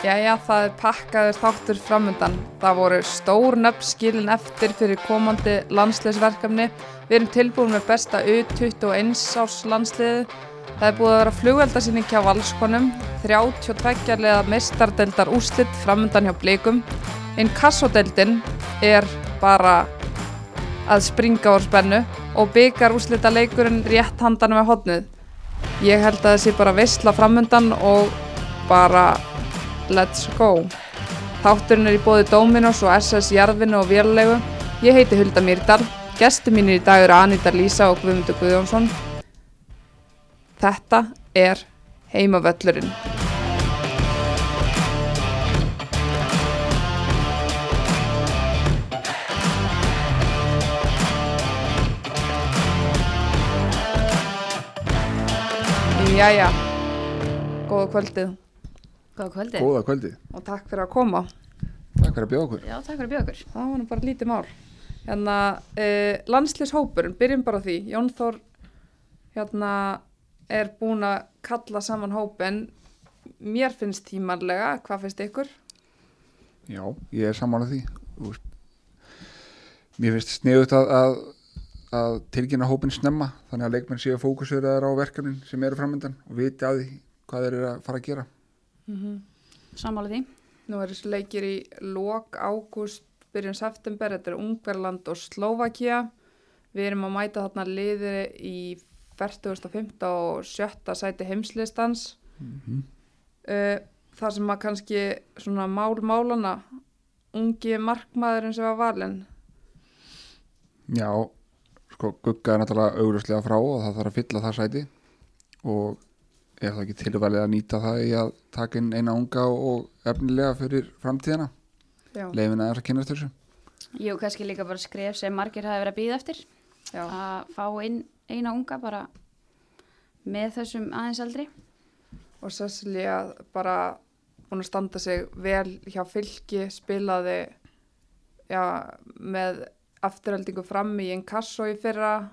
Jæja, það er pakkaður þáttur framundan. Það voru stór nöfn skilin eftir fyrir komandi landsleisverkefni. Við erum tilbúin með besta U21 árs landsliði. Það er búið að vera flugveldasýning hjá valskonum, 32 leða mistardeldar úslitt framundan hjá blikum. Einn kassodeldin er bara að springa úr spennu og byggar úslita leikurinn rétt handan með hodnið. Ég held að það sé bara veistla framundan og bara let's go. Þátturinn er í bóði Dominos og SS Jarðvinni og Vérlegu. Ég heiti Hulda Myrdal. Gesti mínir í dag eru Anita Lísa og Guðmundur Guðjónsson. Þetta er heimavöllurinn. Jæja, góða kvöldið Góða kvöldi. Góða kvöldi. og takk fyrir að koma. Takk fyrir að bjóða okkur. Já, takk fyrir að bjóða okkur. Það var nú bara lítið mál. Hérna, uh, landslýshópurinn, byrjum bara því. Jón Þór hérna, er búin að kalla saman hópin. Mér finnst tímanlega, hvað finnst ykkur? Já, ég er sammálað því. Þú veist, Mér finnst sniðut að, að, að tilkynna hópin snemma þannig að leikmenn séu fókusverðar á verkefnin sem eru framöndan og viti að því hvað þeir eru að fara að gera. Sammála því. Nú er þessi leikir í lok ágúst, byrjun september, þetta er Ungverland og Slovakia. Við erum að mæta þarna liði í 45. og 7. sæti heimslistans. Mm uh, það sem að kannski svona mál málana ungi markmaðurinn sem var valinn Já, sko Gugga er náttúrulega augljóslega frá og það þarf að fylla það sæti og er það ekki tilvalið að nýta það í að taka inn eina unga og efnilega fyrir framtíðina. já, Leifin að þess að kynast þessu. Jú, kannski líka bara skref sem margir hafi verið að býða eftir. já, Að fá inn eina unga bara með þessum aðeins aldri. og Cecilia bara búin að standa sig vel hjá fylki spilaði já, með afturheldingu fram í Inkasso í fyrra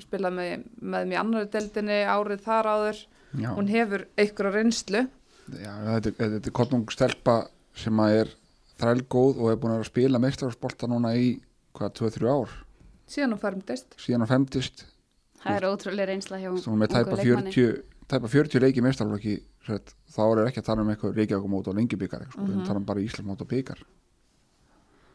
spilaði með, með mér annari deildinni árið þar áður Já, hún hefur einhverja reynslu. Já, þetta, er- þetta er kottnung stelpa sem að er þrælgóð og er búin að spila meistararspolta núna í hvað, 2-3 ár? Síðan hún fermdist. Síðan á 50 Það er ótrúlega reynsla hjá hún með tæpa ungu leikmanni. 40, tæpa 40 leiki meistararflokki þá er ekki að tala um eitthvað reykjavíkumót og lengjubikar sko, við tala um bara Íslandsmót og bikar.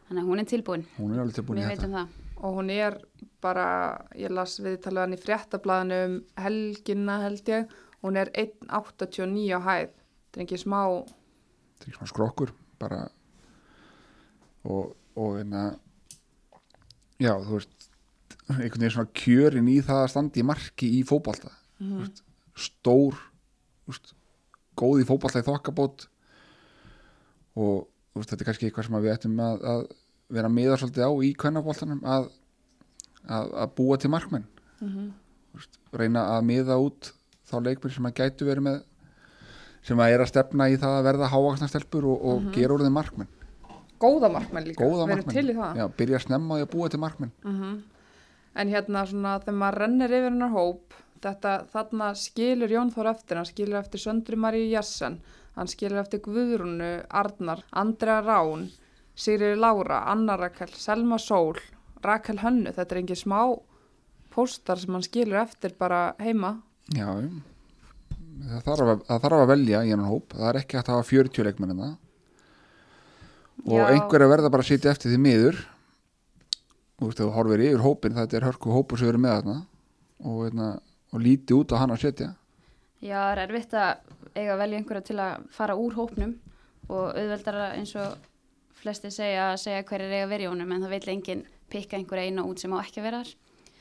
Þannig að hún er tilbúin. hún er alveg tilbúin í Við þetta. það. og hún er bara, ég las viðtalið hann í fréttablaðinu um helgina held ég, hún er 1,89 á hæð, þetta er ekki smá, þetta er ekki svona skrokkur bara og, og einna já, þú veist einhvern veginn svona kjörin í það að standa í marki í Mhm. þú veist, stór veist, góð í fótbolta í þokkabót og veist, þetta er kannski eitthvað sem við ættum að, að vera miða svolítið á í kvennabóltanum að, að, að búa til markmenn Mhm. Þú veist, reyna að miða út þá leikmenn sem að gætu verið með sem að er að stefna í það að verða hávaksna stelpur og, og gera úr þeim markmenn. Góða markmenn líka, góða erum markmenn. til í það. Já, byrja að snemma því að búa til markmenn. Mhm. En hérna svona þegar maður rennir yfir hennar hóp, þetta þarna skilur Jón Þór eftir, hann skilur eftir Söndri Maríu Jessen, hann skilur eftir Guðrúnu, Arnar, Andrea Rán, Sigriður Lára, Anna Rakel, Selma Sól, Rakel Hönnu, þetta er engin smá póstar sem hann skilur eftir bara heima. Já, það þarf, að, það þarf að velja í hennan hóp. Það er ekki hægt að hafa 40 leikmenn en það og Já. einhverja verða bara að sitja eftir því miður. Þú veist, þú horfir yfir hópin þetta er hörku hópur sem eru með þarna. Og, veitna, og líti út á hann að setja. Já, það er erfitt að eiga að velja einhverja til að fara úr hópnum. Og auðveldara eins og flesti segja að segja hverjir eiga að vera í honum en það vil enginn pikka einhverja eina út sem á ekki að vera þar.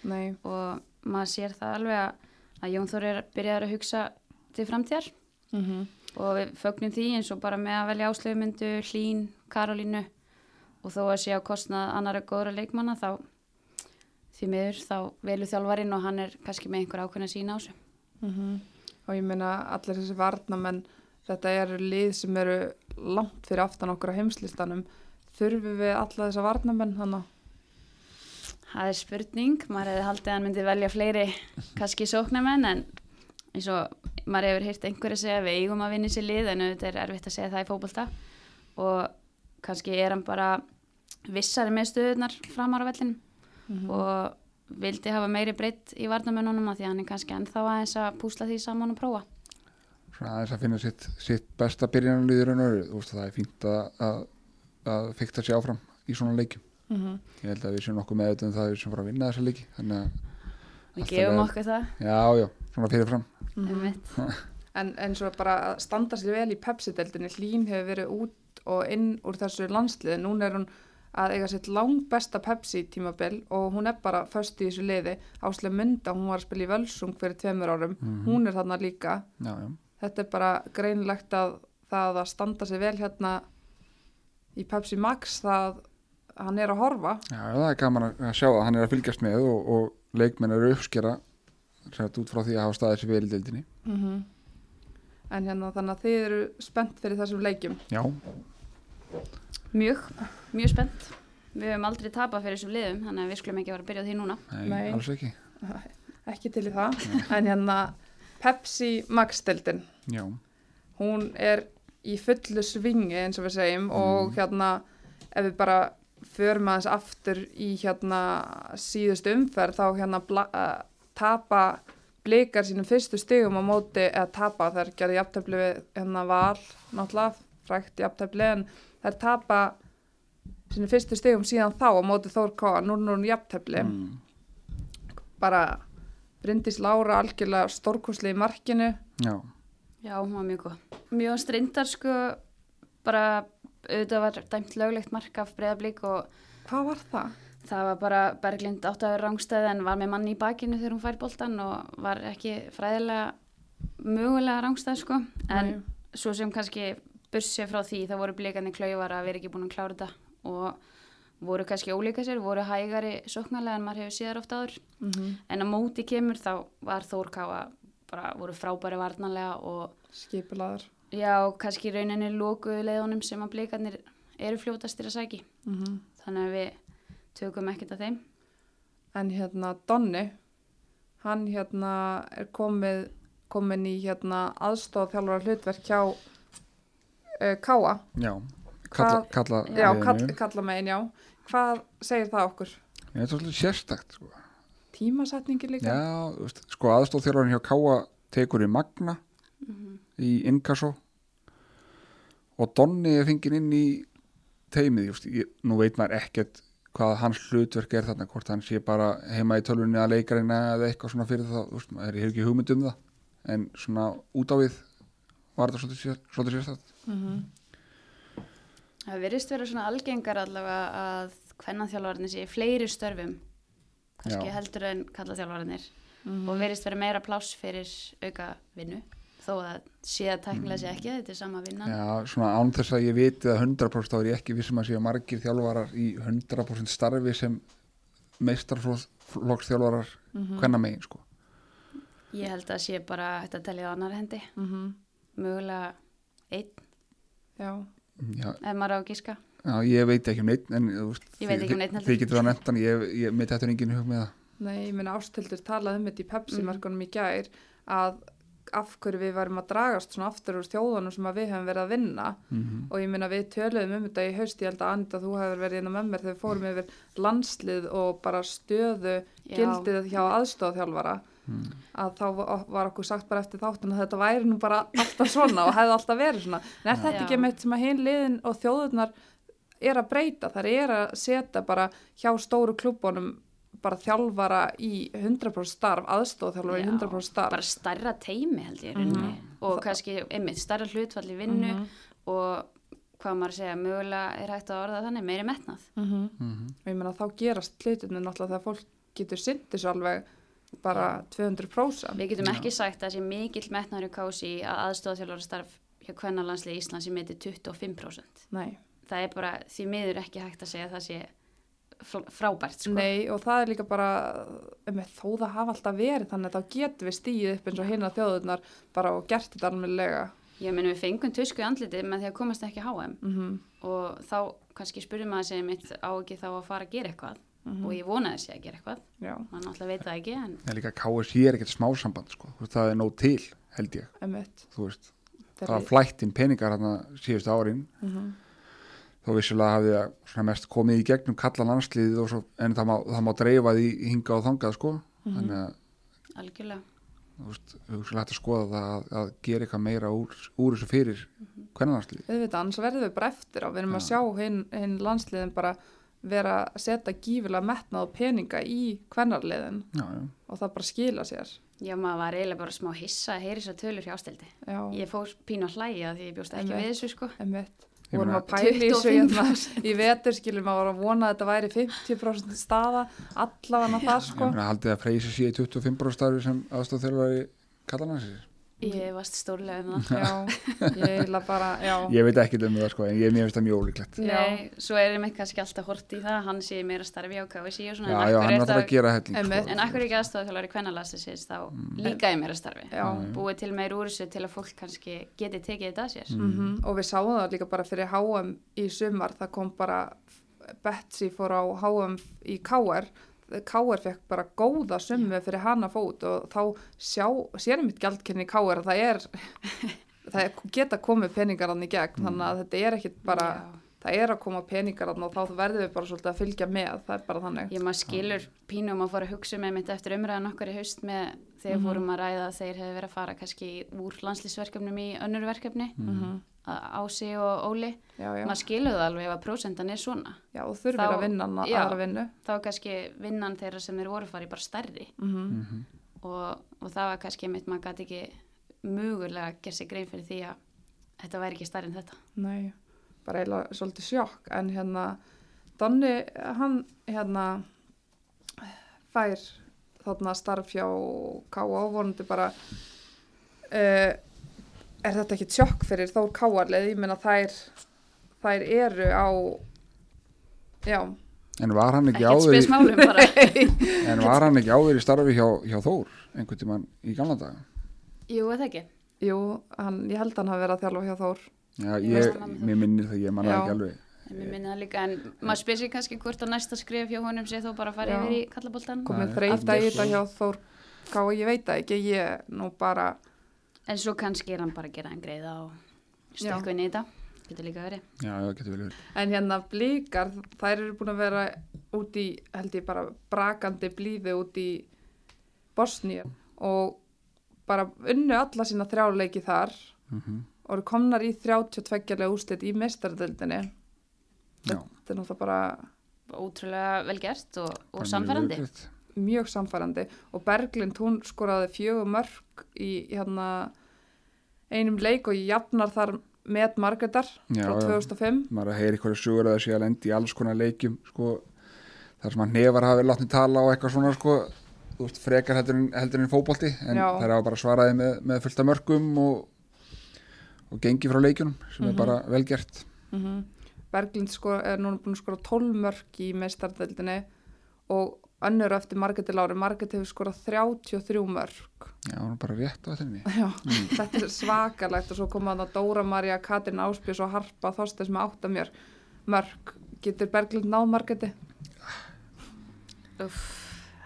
Nei, og maður sér það alveg að, að Jón Þór er byrjaður að hugsa til framtíðar mm og við fögnum því eins og bara með að velja áslöfumyndu, Hlín, Karolínu og þó að sé á kostnað annara góðra leikmanna þá því miður þá velur þjálfarinn og hann er kannski með einhver ákveðna sína á þessu. mhm. og ég meina allir þessi varnamenn, þetta eru lið sem eru langt fyrir aftan okkur á heimslistanum, þurfum við alla þessa varnamenn þannig? Það er spurning, maður hefði haldið að hann myndi velja fleiri kannski sóknarmenn en eins og maður hefur heyrt einhverju segja að við eigum að vinna sér lið en þetta er erfitt að segja það í fótbolta. Og kannski er hann bara vissari með stöðunar framar á vellinum. Mhm. og vildi hafa meiri breytt í varnamennunum að því að hann er kannski ennþá aðeins að púsla því saman og prófa. svona aðeins að finna sitt, sitt besta raun og veru, þú veist það er fínt að, að, að fykta sér áfram í svona leikjum Mhm. ég held að við séum nokkuð með þetta um það að við séum fara að vinna þessa leiki þannig að, Við gefum okkur það, já, já, svona fyrirfram Mhm. einmitt. En eins og bara að standa sér vel í Pepsi-deldinni, Hlín hefur verið út og inn úr þessu landsliði. Núna er hún að eiga sitt langt besta Pepsi-tímabil og hún er bara föst í þessu liði. Áslega mynda, hún var að spila í Völsung fyrir tveimur árum. Hún er þarna líka. já, já, Þetta er bara greinlegt að það að standa sér vel hérna í Pepsi Max, það hann er að horfa. já, það er gaman að sjá að hann er að fylgjast með og, og leikmenn eru að uppskera sett út frá því að hafa staðið sér vel í deildinni Mm En hérna þannig að þið eru spennt fyrir þessum leikjum. já, Mjög, mjög spennt. Við höfum aldrei tapað fyrir þessum liðum, þannig að við skulum ekki að vera að byrja því núna. nei, Nei. alls ekki Ekki til í það. En hérna Pepsi Max-deldin. já, hún er í fullu svingi eins og við segjum og hérna ef við bara förum aðeins aftur í hérna síðustu umferð þá hérna bla, uh, tapa blikar sínum fyrstu stigum á móti eða tapa þær gerði jafntefli við hérna val náttúrulega frækt jafntefli en þær tapa sínum fyrstu stigum síðan þá á móti Þór K. Nú er hún jafntefli mm, bara Bryndís Lára algjörlega stórkosli í markinu já, Já, hún var mjög góð. Mjög strindar sko, bara auðvitað var dæmt löglegt mark af breyðablík og hvað var það? það var bara Berglind átt að vera rángstæði en var með manni í bakinu þegar hún fær boltan og var ekki fræðilega mögulega rángstæði sko. En Nei. svo sem kannski bussi frá því þá voru blíkandi klauvar að vera ekki búin að klára þetta og voru kannski ólíka sér, voru hægari sóknarlega en maður hefur síðar oft áður. Mm En á móti kemur þá var Þórkáa bara voru frábæri varnarlega og skipulaður Já, kannski rauninni lókuðu leiðunum sem að blikarnir eru fljótastir að sæki. mm Þannig að við tökum ekkert af þeim. en hérna Donni hann hérna er komið komin í hérna aðstof þjálfara hlutverk hjá uh, Káa já kalla, kalla já, kall, kalla megin, já hvað segir það okkur? Ég veit svolítið sérstakt sko. Tímasetningi líka? Já, sko aðstóð þjálfarinn hjá Káa tekur í Magna í Inkasso og Donni er fengið inn í teimið, just, ég, nú veit maður ekkert hvað hans hlutverk er þarna hvort hann sé bara heima í tölvunni að leikarina eða eitthvað svona fyrir það, þú veist, maður er ekki hugmynd um það, en svona út á við var þetta svolítið, sér, svolítið sérstakt Mhm. Það virðist vera svona algengar allavega að hvennanþjálfarnir sé í fleiri störfum, kannski Já. heldur en kallaþjálfarnir Mhm. og virðist vera meira pláss fyrir auka vinnu, þó að sé að tæknilega sé ekki, þetta er sama vinnan. Já, svona án þess að ég viti að 100% þá er ég ekki vissum að séu margir þjálfarar í 100% starfi sem meistarflokks þjálfarar Mhm. hvenna megin sko. Ég held að sé bara hægt að telja á annar hendi, Mhm. mögulega einn, Já, Já, ef maður á að gíska. Já, ég veit ekki um neitt en þið- um getur það nefnt hann, ég, ég mitt þetta er engin hug með það nei, ég minna ástildur talaði um þetta í Mhm. Pepsi-markunum í gær að af hverju við varum að dragast svona aftur úr þjóðunum sem að við hefum verið að vinna. Mm og ég minna við töluðum um þetta í haust ég held að Anita þú hefur verið inn á með mér þegar við fórum yfir landslið og bara stöðu Já. gildið hjá aðstofþjálfara að þá va- var okkur sagt bara eftir þáttun að þetta væri nú bara alltaf svona og hefði alltaf verið svona. En er þetta Já. ekki meitt sem að hinn liðin og þjóðurnar er að breyta? Þær er að setja bara hjá stóru klubbunum bara þjálfara í 100% starf aðstofþjálfara í Já, 100% starf bara stærra teimi held ég mm Mhm. og kannski einmitt stærra hlutfall í vinnu Mhm. og hvað maður segja, mögulega er hægt að orða þannig meiri metnað. Mhm. -hmm. og ég meina þá gerast hlutinni náttúrulega þegar fólk getur syndið svo alveg bara 200% Við getum ekki sagt að það sé mikill metnaður í kási að aðstofþjálfara starf hjá kvennalandslega Íslands sem meiti 25%. Nei. Það er bara því miður ekki hægt að segja að það sé frábært sko. Nei og það er líka bara um, þó það hafa alltaf verið þannig að þá getum við stíð upp eins og hinna þjóðurnar bara og gert þetta almennilega. Ég meni við fengum tusku í andlitið með því að komast ekki á HM mm og þá kannski spurði maður sig mitt á ekki þá að fara að gera eitthvað? Og ég vonaði sé að gera eitthvað. Já, mann náttúrulega veit það ekki en en líka KSI er ekkert smásamband sko. Þú veist, það er nóg til held ég. Veist, það var flættin peningar hérna síðustu árin. Mhm. Þó vissulega hafði það mest komið í gegnum kalla landsliðið og svo, en það má, það má dreifa því hinga og þangað sko. þannig að algjörlega. Þú veist, hugsalega hægt að skoða það að, að gera eitthvað meira úr, úr þessu fyrir hvernig landsliðið Við veitum, annars verðum við bara eftir á. Við erum að Já. sjá hinn, hinn landsliðin bara vera að setja gífilega metnað og peninga í já, og það bara skila sér. já maður var eiginlega bara smá hissa að heyri þessar tölur hjá ástildi Já, ég fór pínu að hlæja því ég bjóst ekki við þessu sko vorum að pæla í þessu hérna 25%. í vetur skilum að voru að vona að þetta væri 50% staða allavega ég sko haldið að Freysi sé í 25 starfi sem aðstóð þjálfari kalla landsliðið ég varst stórlega um það já, ég bara ég veit ekki um það sko, en ég mér finnst það mjög ólíklegt. Nei, svo er einmitt kannski alltaf hort í það hann sé meira starfi á KVC og svona já, já, hann er er alltaf að gera helling. En akkur ekki aðstofað þjálfari kvennalagsins þá líka í meira starfi. já. Búið til meir úr þessu til að fólk kannski geti tekið þetta að sér. Mm og við sáum það líka bara fyrir HM í sumar, það kom bara Betsy fór á HM í KR KR fekk bara góða summu fyrir hana fót og þá sjá, sérum mitt gjaldkynni í KR að það er það geta komið peningar hann í gegn þannig að þetta er ekkit bara Já. það er að koma peningar hann og þá verðum við bara svolítið að fylgja með, það er bara þannig. Ég maður skilur pínum að fóra að hugsa með mitt eftir umræðan okkar í haust með þegar fórum að ræða að þeir hefði verið að fara kannski úr landslýsverkefnum í önnur verkefni, mm að Ási og Óli. já, já, Maður skilur það alveg ef að prósendan er svona. já, og þurfir Þá- að vinna hana aðra vinnu Þá er kannski vinnan þeirra sem þeir voru farið bara stærri mm og, og það var kannski mitt maður gæti ekki mögulega að gera sig grein fyrir því að þetta væri ekki stærri en þetta. Nei, bara eiginlega svolítið sjokk en hérna Donni, hann hérna fær þarna starf hjá K.A. vonandi bara uh, er þetta ekki sjokk fyrir Þór K.A.leið, ég meina þær þær eru á já, en var hann ekki áður í- en var hann ekki áður í starfi hjá, hjá Þór einhvern tímann í gamla daga Jú, eða ekki. jú, hann, ég held hann hafi verið að þjálfa hjá Þór já, Ég mér minnir það, ég manna Já. ekki alveg En mér minna það líka, en maður spyr sér kannski hvort að næsta skrif hjá honum sé þó bara að fara Já. yfir í kallaboltan. komið Nei, þreita í þetta hjá Þór K.A. ég veit það ekki, ég nú bara En svo kannski er hann bara að gera hann greiða og stökku inn í þetta. Getur líka verið. já, já, getur vel verið En hérna blíkar, þær eru búin að vera út í, held ég bara, brakandi blíði út í Bosníu og bara unnu alla sína þrjáleiki þar mm og eru komnar í 32 lega úslit í mestardöldinni. já, Þetta er náttúrulega bara Ótrúlega vel gert og, og bara mjög samfærandi. vel gert. Mjög samfærandi og Berglind hún skoraði fjögur mörg í hérna einum leik og jafnar þar með Margreðar frá já. 2005. maður að heyra eitthvað sögur að það sé að lendi í alls konar leikjum sko, þar sem að nefar hafi látni tala og eitthvað svona sko, veist, frekar heldur en, heldur en fótbolti en Já. þær hafa bara svaraði með, með fullta mörgum og, og gengi frá leikjunum sem er bara vel gert Mm Berglind sko, er núna búin að skora 12 mörg í meistardöldinni og önnur eftir Margreði Lári. Margreði hefur skorað 33 mörg. já, hún er bara rétt á þetta Já, þetta er svakalegt og svo koma þarna Dóra María, Katrin Áspjós og Harpa Þorsteins með átta mér mörg. Getur Berglind náð Margreði? Uff,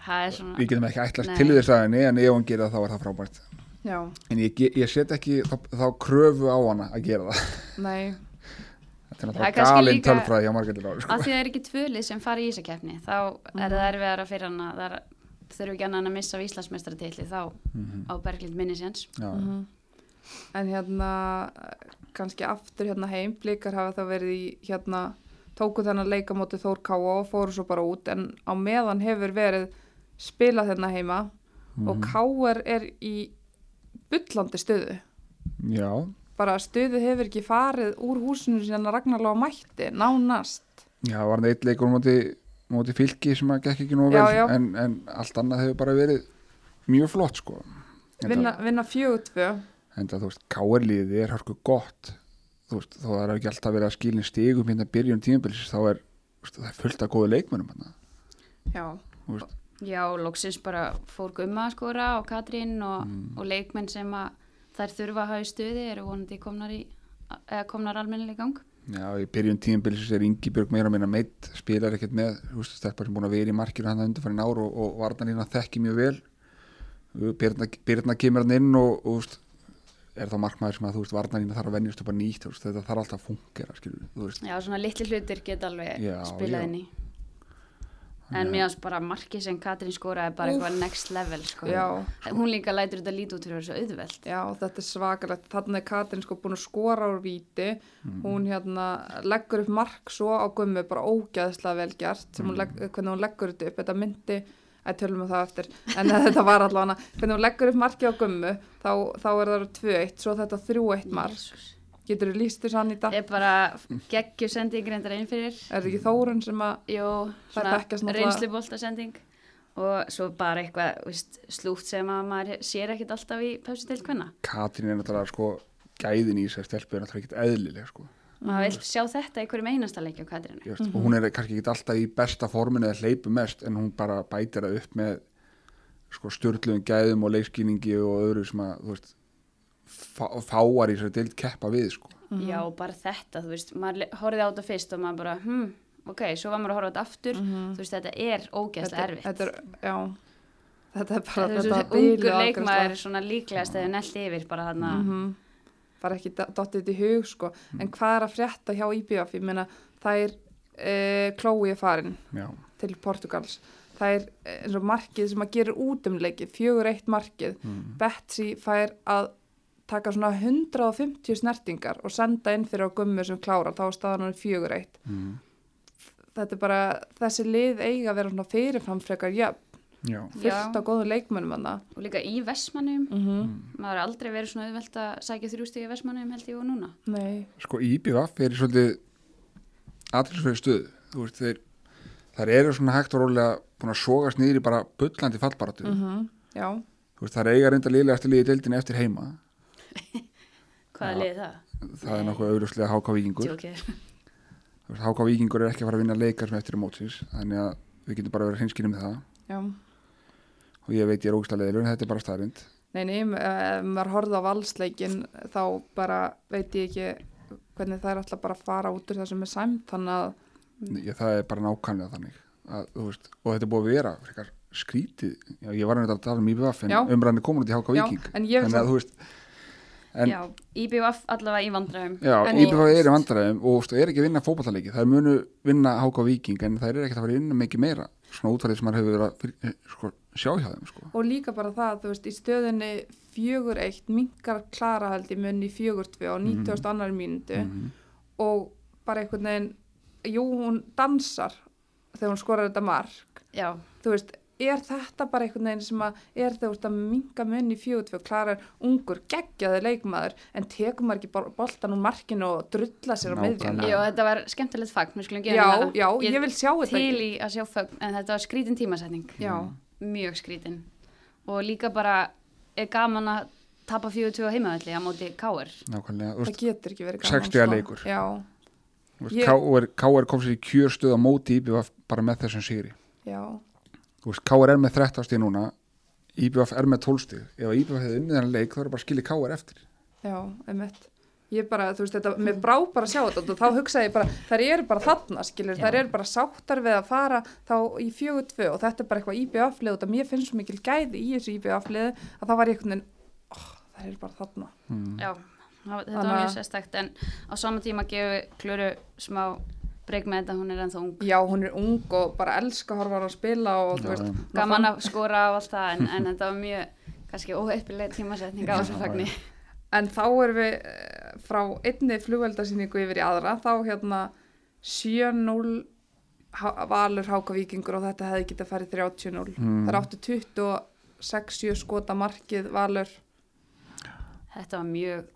það er svona... við getum ekki ætlast Nei. til þess að henni en ef hún gerir það þá er það frábært Já, en ég, ég set ekki þá, þá kröfu á hana að gera það nei, þetta er Það er galinn tölfræði hjá Margréti Láru sko. Af því það er ekki tvölið sem fari í þessa keppni, þá er það erfiðara fyrir hana, það er, þurfi ekki annan að missa af Íslandsmeistaratitli, þá Mhm. á Berglind minni séns. já, en hérna kannski aftur hérna heim, blikar hafa þá verið í hérna, tóku þennan leika móti Þór Káa og fóru svo bara út en á meðan hefur verið spilað hérna heima og Káar er í bullandi stöðu já, bara stöðu hefur ekki farið úr húsinu sem Ragnarlóa mætti, nánast. Já, var það eitt leikur á móti, móti fylki sem að gekk ekki nú vel Já, já. En, en allt annað hefur bara verið mjög flott sko. En vinna, vinna fjögur tvö. Það, þú veist, káerliðið er harku gott. Þú veist, þó það er ekki alltaf verið að skilin stigum hérna byrjun tímabilsis þá er, þú veist, það er fullt af góðu leikmönum hérna, já, þú veist, Já, loksins bara fór Gumma að skora og Katrín og, og leikmenn sem að þær þurfa að hafa í stuði eru vonandi komnar, komnar almennilega í gang. Já, í byrjun tímabilsis er Ingi Björg meira meina meitt, spilar ekkert með stelpar sem búin að vera í markinu hann undanfærin ár og, og varnarlína þekki mjög vel Byrna, Byrna kemur hann inn og, og er þá markmaður sem að þú veist varnarlína þarf að venjast upp að nýtt veist, þetta þarf alltaf að fungera skilur, Já, svona litli hlutir geta alveg Já, spilað inn í. En mér finnst bara markið sem Katrín skoraði bara eitthvað next level, sko. Já. Hún líka lætur þetta lítið út fyrir að vera svo auðveld. Já, þetta er svakalegt. Þannig er Katrin sko búin að skora úr víti. Hún hérna leggur upp mark svo á gummi, bara ógæðslega vel gert, sem hún legg, hvernig hún leggur þetta upp. Þetta myndi, að tölum við það eftir, en þetta var allavega, hvernig hún leggur upp marki á gummi, þá, þá er það 2-1, svo þetta 3-1 mark. Jesus. Getur þú líst þér sann í dag? Ég bara geggju sending reyndar einn fyrir. Er þetta ekki Þórun sem að, Þær svona reynslubolta sending. Og svo bara eitthvað, víst, slútt sem að maður sér ekkit alltaf í pössi til hvenna. Katrín er náttúrulega sko gæðin í þessar stelpu er náttúrulega ekkert eðlileg sko Maður vil sjá þetta í hverjum einasta leikja á Katrínu. Ég veist, og hún er kannski ekki alltaf í besta forminu eða hleypu mest en hún bara bætir það upp með sko störluðum gæðum og leikskýningi og öðru sem að þú veist fá, fáar í sér deild keppa við sko. Já, og bara þetta, þú veist, maður horfði á þetta fyrst og maður bara, hm, ok, svo var maður að horfa á þetta aftur, þú veist, þetta er ógeðslega erfitt. þetta er, já, þetta er bara, Þetta er þetta ungur bilið leikmaður svona líklegast eða nelt yfir bara þarna, Mhm. bara ekki dottið þetta í hug sko. en hvað er að frétta hjá IBF ég meina það er e, Chloe er farin Já, til Portugals það er eh, eins og markið sem að gera út um leikið fjögur eitt markið. Mm. Betsy fær að taka svona 150 snertingar og senda inn fyrir á gummi sem klárar þá er staðan hann fjögur eitt. Mm. þetta er bara, þessi lið eiga að vera svona fyrirframfrekar fullt Já. á góðum leikmönnum hann og líka í Vestmannum, mm. -hmm. maður har aldrei verið svona auðvelt að sækja þrjústík í Vestmannum held ég og núna. nei, sko IBVF er í svolítið stöðu. Þú veist þeir þær eru svona hægt og rólega búin að sogast niður í bara bullandi fallbaratu mm já. Þú veist þær eiga reynda liðlegast liðið deildinni eftir heima Hvaða Já. liði það? það er nokkuð auðvuslega HK Víkingur Tjókið. Þú veist, HK Víkingur er ekki að fara að vinna leikar sem eftir er mótsins þannig að við getum bara verið hreinskynni með það já og ég veit ég er ógstlega leðilur en þetta er bara staðrind Nei, nei, ef maður horfði á valsleikin þá bara veit ég ekki hvernig það er alltaf bara að fara út úr það sem er sæmt, þannig að ég, það er bara nákvæmlega þannig að, þú veist, og þetta er búið að vera frekar skrítið, já, ég var að tala um IBF en Já. umræðinni komin út í HK já, Víking en ég þannig að þú veist en, Já, IBF allavega í vandræðum. já, IBF er í vandræðum og þú veist, er ekki að vinna fótballaleiki það er munu vinna HK Víking en það er ekki að fara að vinna mikið meira svona útfærið sem maður hefur verið að fyrir, sko, sjá hjá þeim sko. og líka bara það, þú veist, í stöðinni fjögur eitt, minkar klara held í munni fjögur tvö á 90. annar mínútu Mhm. og bara einhvern veginn jú, hún dansar þegar hún skorar þetta mark Já, þú veist, er þetta bara einhvern veginn sem að er þegar þú veist að minga munni fjögur tvö, klara er ungur, geggjaði leikmaður en tekur maður ekki boltan úr markinu og drulla sér á miðjana já, þetta var skemmtilegt fagn, við skulum gera já, það. já, ég vil sjá þetta Til í að sjá fagn, en þetta var skrítin tímasetning. já, Mjög skrítin. Og líka bara er gaman að tapa 42 heimaðalli á móti Káir. nákvæmlega, þú það veist, getur ekki verið gaman 60 stiga sko. leikur. já, þú veist Ég- KR, KR kom sér í kjörstöð á móti IBF bara með þessum sigri já, KR er með 13 stíð núna IBF er með 12 stíð ef IBF hefði unnið þennan leik þá er bara að skilja KR eftir já, einmitt ég bara, þú veist, þetta, mér brá bara að sjá þetta og þá hugsaði ég bara, þær eru bara þarna skilur, Já. þær eru bara sáttar við að fara þá í fjögur tvö og þetta er bara eitthvað IBF-lið og þetta mér finnst svo mikil gæði í þessu IBF-lið að það var ég einhvern veginn oh, þær eru bara þarna mm. Já, það- þetta Þannig var mjög sérstækt, en á sama tíma gefur Klöru smá breyk með þetta, hún er ennþá ung. já, hún er ung og bara elska að horfa á hana að spila og þú veist, Gaman að skora á allt það, en, en þetta var mjög, kannski óheipileg tímasetning á þessu fagni. En þá erum við eh, frá einni flugveldasýningu yfir í aðra, þá hérna 7-0 ha- valur Háka Víkingur og þetta hefði getað farið 30-0. Mm. Það áttu 26-7 skota markið valur. Þetta var mjög,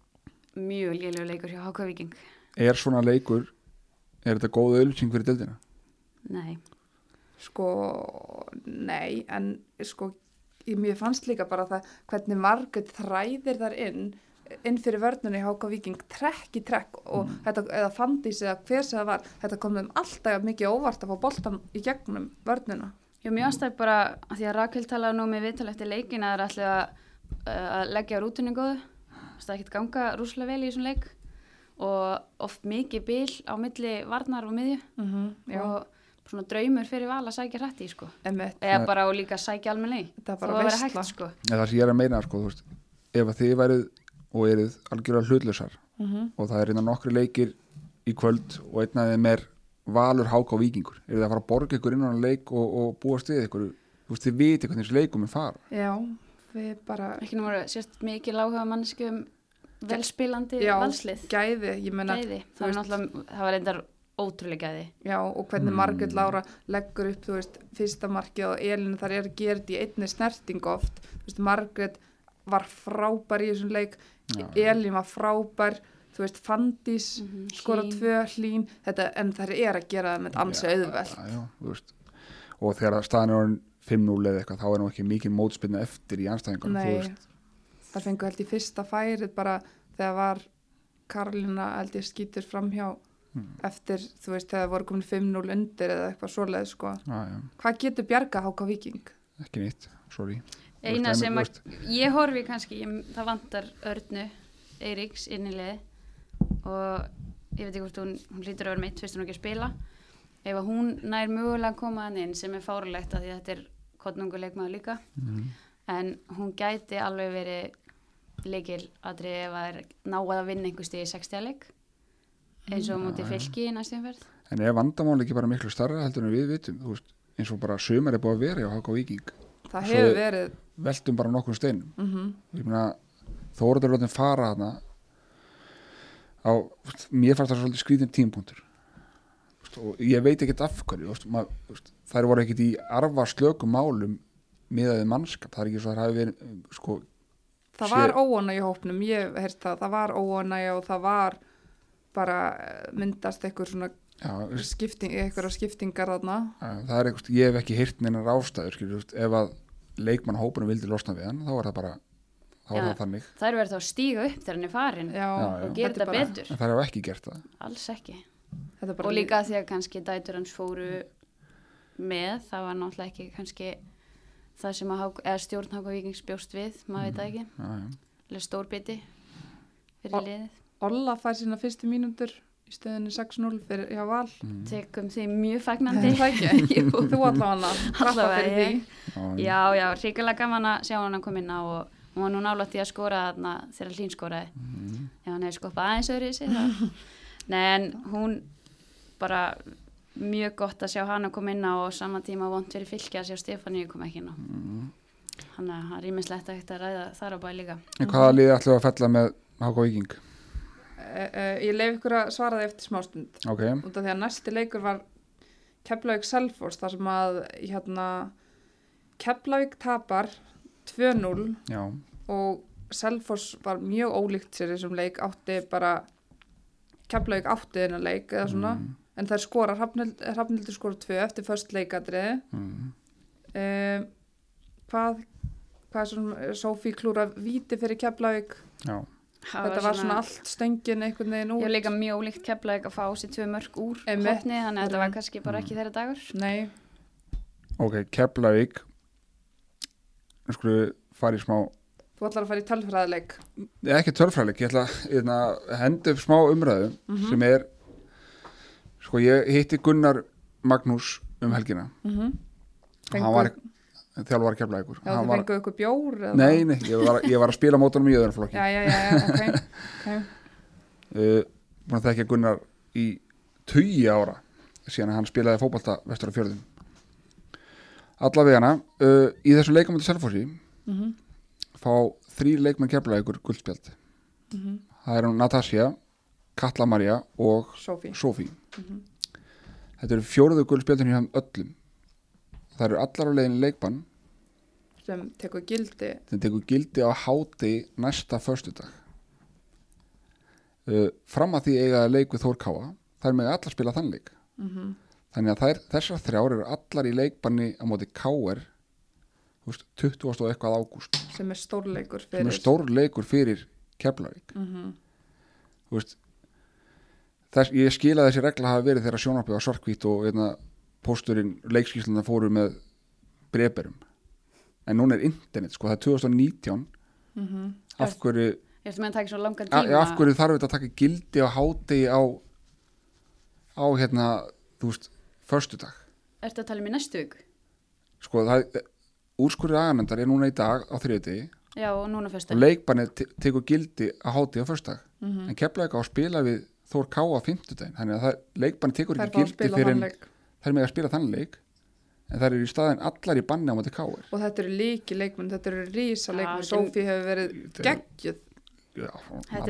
mjög lélugur leikur hjá Háka Víking. er svona leikur er þetta góð auðlýsing fyrir deildina Nei, Sko, nei, en sko, ég- mér fannst líka bara það hvernig margir þræðir þar inn inn fyrir vörnunni í Háka Víking trekk í trekk og þetta, eða fandís eða hver sem það var, þetta kom þeim alltaf mikið óvart að fá boltan í gegnum vörnuna. Jú, mjög ástæð bara að því að Rakel talaði nú með viðtal eftir leikin að það er alltaf að, að leggja rútinu góðu. Það er ekkert ganga rúslega vel í þessum leik og oft mikið bil á milli varnar og miðju. Mm já, og svona draumur fyrir val að sækja hrætti sko. eða bara og líka sækja er það bara var að vera hægt sko. En það sem ég er að meina sko, veist, ef að þið værið og eruð algjörlega hlutlausar Mhm. og það er einna nokkri leikir í kvöld og einn af þeim er valur háka og vikingur eru það að fara að borga ykkur inn á hann leik og, og búa stið ykkur? Þú veist, þið viti hvernig þessi leikum er fara. Já, við bara ekki nú voru sérst mikið láhuga mannsku um velspilandi já, valslið gæði, ég menna það var veist- náttúrulega það var reyndar ótrúlega gæði Já, og hvernig Mm. Margrét Lára leggur upp, þú veist, fyrsta markið og Elinu þar er að gera þetta í einni snerting oft. Þú veist, Margrét var frábær í þessum leik, Já. Elin var frábær, þú veist, Fandís Mhm, skora Hlín. tvö hlín, þetta, en þær er að gera það með ansi auðvelt. já, já, þú veist. og þegar staðan er orðin 5-0 eða eitthvað þá er nú ekki mikið mótspilna eftir í anstæðingunum þú veist, þar fengu held í fyrsta færið bara þegar var Karlina held ég skýtur framhjá Hmm. eftir, þú veist, þegar voru komin 5-0 undir eða eitthvað svoleið, sko. já, já, Hvað getur bjarga Háka Víking? ekki neitt, sorry eina sem að ég horfi kannski, ég, það vantar Örnu Eiríks innilið og ég veit ekki hvort hún, hún hlýtur að vera mitt fyrst hún ekki að spila ef að hún nær mögulega að koma hann inn sem er fárulegt að því að þetta er kottnungu leikmaður líka mhm. en hún gæti alveg verið leikil aðri ef að er náað að vinna einhver stíð í 60 leik eins og mútið fylki í næstum verð en er vandamál ekki bara miklu starra heldur en við vitum? Þú veist, eins og bara sömur er búið að vera hjá Háka og Víking. Það Svo- hefur verið, veltum bara nokkur steinum. Mhm, ég meina Þóraður lótin fara þarna á, mér fannst það svolítið skrítin tímpunktur og ég veit ekkert af hverju veist, mað, veist, þær voru ekkert í arfa slökum málum miðaðið mannskap, það er ekki svo að það hafi verið sko, Það var óana í hópnum, ég heyrst það, það var óana og það var bara eh, myndast eitthvað svona já, skipting, eitthvað skiptingar þarna. að, það er eitthvað, ég hef ekki heyrt neinar ástæður, skilur, veist, ef að leikmann hópunum vildi losna við hann, þá er það bara þá er Já. það þannig, það er verið þá að stíga upp þegar hann er farin Já, Já, já. og gera er þetta bara- betur en þær hafa ekki gert það alls ekki Þetta er bara og líka því að kannski dætur hans fóru með, það var náttúrulega ekki kannski það sem að Hák- eða stjórn Háka Víkings bjóst við, maður veit það ekki já, já. alveg stór biti fyrir Og- liðið Olla fær sína fyrstu mínútur í stöðinni 6-0 fyrir hjá Val. Mm. tekum því mjög fagnandi ekki, þú allavega Allavega. Já, já, ríkilega gaman að sjá hann að koma inn á og hún var nú nálægt því að skora þarna þegar hlín skoraði Mhm. ef hann hefði skoppað aðeins öðru í sig Nei, en hún bara mjög gott að sjá hann að koma inn á og saman tíma vond fyrir fylki að sjá Stefáníu koma ekki inn á Mhm. Þannig að það er ímislegt að hægt að ræða þar á bæ líka. En hvaða liði ætlum við að fella með Háka og Víking? Uh, uh, ég leif ykkur að svara það eftir smástund. Ok, út af því að næsti leikur var Keflavík Selfoss þar sem að hérna, Keflavík tapar 2-0 já, og Selfoss var mjög ólíkt sér í þessum leik átti bara Keflavík átti þennan leik eða svona Mm. En þær skora, Hrafnildur skora 2 eftir först leikadriði mm. um, hvað hvað er svona Sofí klúra víti fyrir Keflavík? Já, Það þetta var svona allt stöngin einhvern veginn Ég út. var líka mjög ólíkt keflaðið að fá sér tvö mörg úr hotni, þannig að þetta var Mm. kannski bara ekki þeirra dagur. nei, ok, Keflavík. Nú skulum við fara í smá þú ætlar að fara í tölfræðileik. Nei, ekki tölfræðileik, ég ætla hérna, að henda upp smá umræðu Mhm. sem er sko ég hitti Gunnar Magnús um helgina. Mm -hmm. hann var þjálfar Keflavíkur. Já, Hann þú var, fenguðu ykkur bjór nei, nei, ég var, ég var að spila mótunum í öðrunflokki Já, já, já, já, ok, ok. uh, búin að þekka Gunnar í tugi ára síðan að hann spilaði fótbolta vestur á fjörðum allavega uh, í þessum leikum til Selfossi Mm fá þrý leikmenn Keflavíkur guldspjald. Það er hún Natasja Katla Maria og Sofí. Sophie. Þetta eru fjóruðu guldspjaldin hjá öllum. Það eru allar á leiðin leikbann. Sem tekur gildi. þeim tekur gildi á háti næsta föstudag. Uh, fram að því eiga að leik við Þór Káa þær með allar spila þann leik. Mm þannig að þær, þessar þrjár eru allar í leikbanni á móti Káer 20. og eitthvað ágúst. Sem er stórleikur fyrir. sem er fyrir Keflavík. Mm Þú veist, þess, ég skil að þessi regla hafa verið þegar sjónarpið á svarkvít og einna, pósturinn, leikskísluna fóru með breyberum en núna er internet, sko, það er 2019 -hmm. af hverju Ég ætlum að taka svo langan tíma. af hverju þarf þetta að taka gildi á hádegi á á hérna, þú veist förstudag, Ertu að tala um í næstu viku? sko það úrskurði aganendar er núna í dag á þriðdegi Já, og núna fyrst. og leikbannið te- tekur gildi á hádegi á förstudag Mhm. en keflaði ekki á að spila við Þór Ká á fimmtudaginn, þannig að það, leikbannið tekur ekki gildi fyrir leik. þær með að spila þann leik en þær eru í staðin allar í banni á móti Káir og þetta eru líki leikmenn, þetta eru rísa leikmenn, er- Sofí hefur verið er- er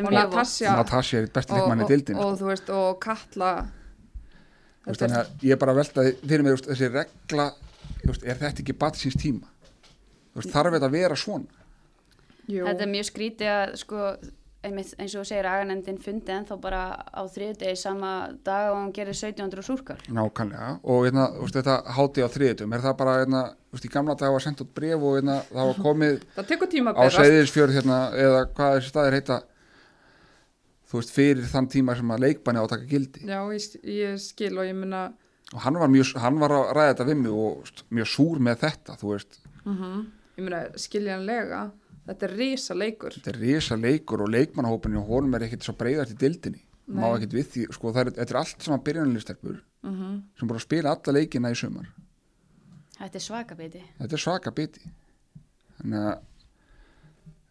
og Natasja er besti leikmann í og, dildin og þú veist, og Katla. Þú veist, þannig að ég er bara að velta fyrir mig þú veist, þessi regla, þú veist, er þetta ekki batsins tíma? Þú veist, þarf þetta að vera svona? Jú, Þetta er mjög skrítið að sko, einmitt, eins og þú segir aganendin fundi ennþá bara á þriðdegi sama dag og hann gerir 1700 súrkar. nákvæmlega. Og hérna, þú veist, þetta háti á þriðutum er það bara, hérna, þú veist, í gamla dag var sendt út bref og hérna, það var komið það tekur tíma á Seyðisfjörð hérna, eða hvað þessi staðir heita þú veist, fyrir þann tíma sem að leikbanni á að taka gildi. Já, ég, ég skil og ég minna og hann var, mjög, hann var að ræða þetta við mig og þú veist, mjög súr með þetta, þú veist. Ég minna, skiljanlega þetta er rísa leikur þetta er risa leikur og leikmannahópin og honum er ekkert svo breyðast í dildinni má ekkert við því, sko það er, þetta er allt saman byrjunarlistelpur Mhm. sem búin að spila alla leikina í sumar Þetta er svaka biti. þetta er svaka biti þannig að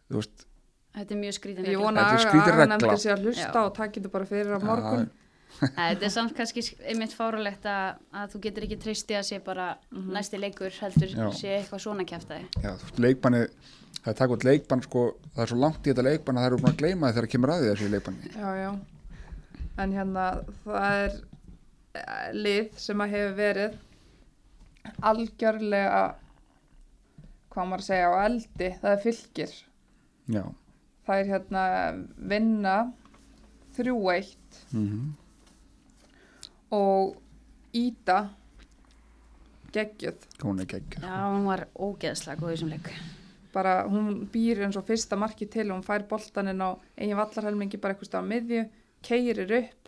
þú veist, Þetta er mjög skrítin ég regla. vona Þetta er að skrítin regla. aganefndir sé að hlusta Já. og takk þetta bara fyrir á morgun Þetta er samt kannski einmitt fárulegt að, að þú getur ekki tristi að sé bara næsti leikur heldur Já. sé eitthvað svona kæftæði. já, þú veist, leikbanni það er takk út leikbann, sko það er svo langt í þetta leikbann að það eru búin að gleyma því þegar kemur að því þessu leikbanni já, já. En hérna, það er eh, lið sem að hefur verið algjörlega hvað maður að segja á eldi, það er fylgir já, það er hérna vinna 3-1 mm og Ída geggjuð hún er gegg Já, hún var ógeðslega góð í þessum leik. bara hún býr eins og fyrsta marki til hún fær boltaninn á eigin vallarhelmingi bara eitthvað stað á miðju, keirir upp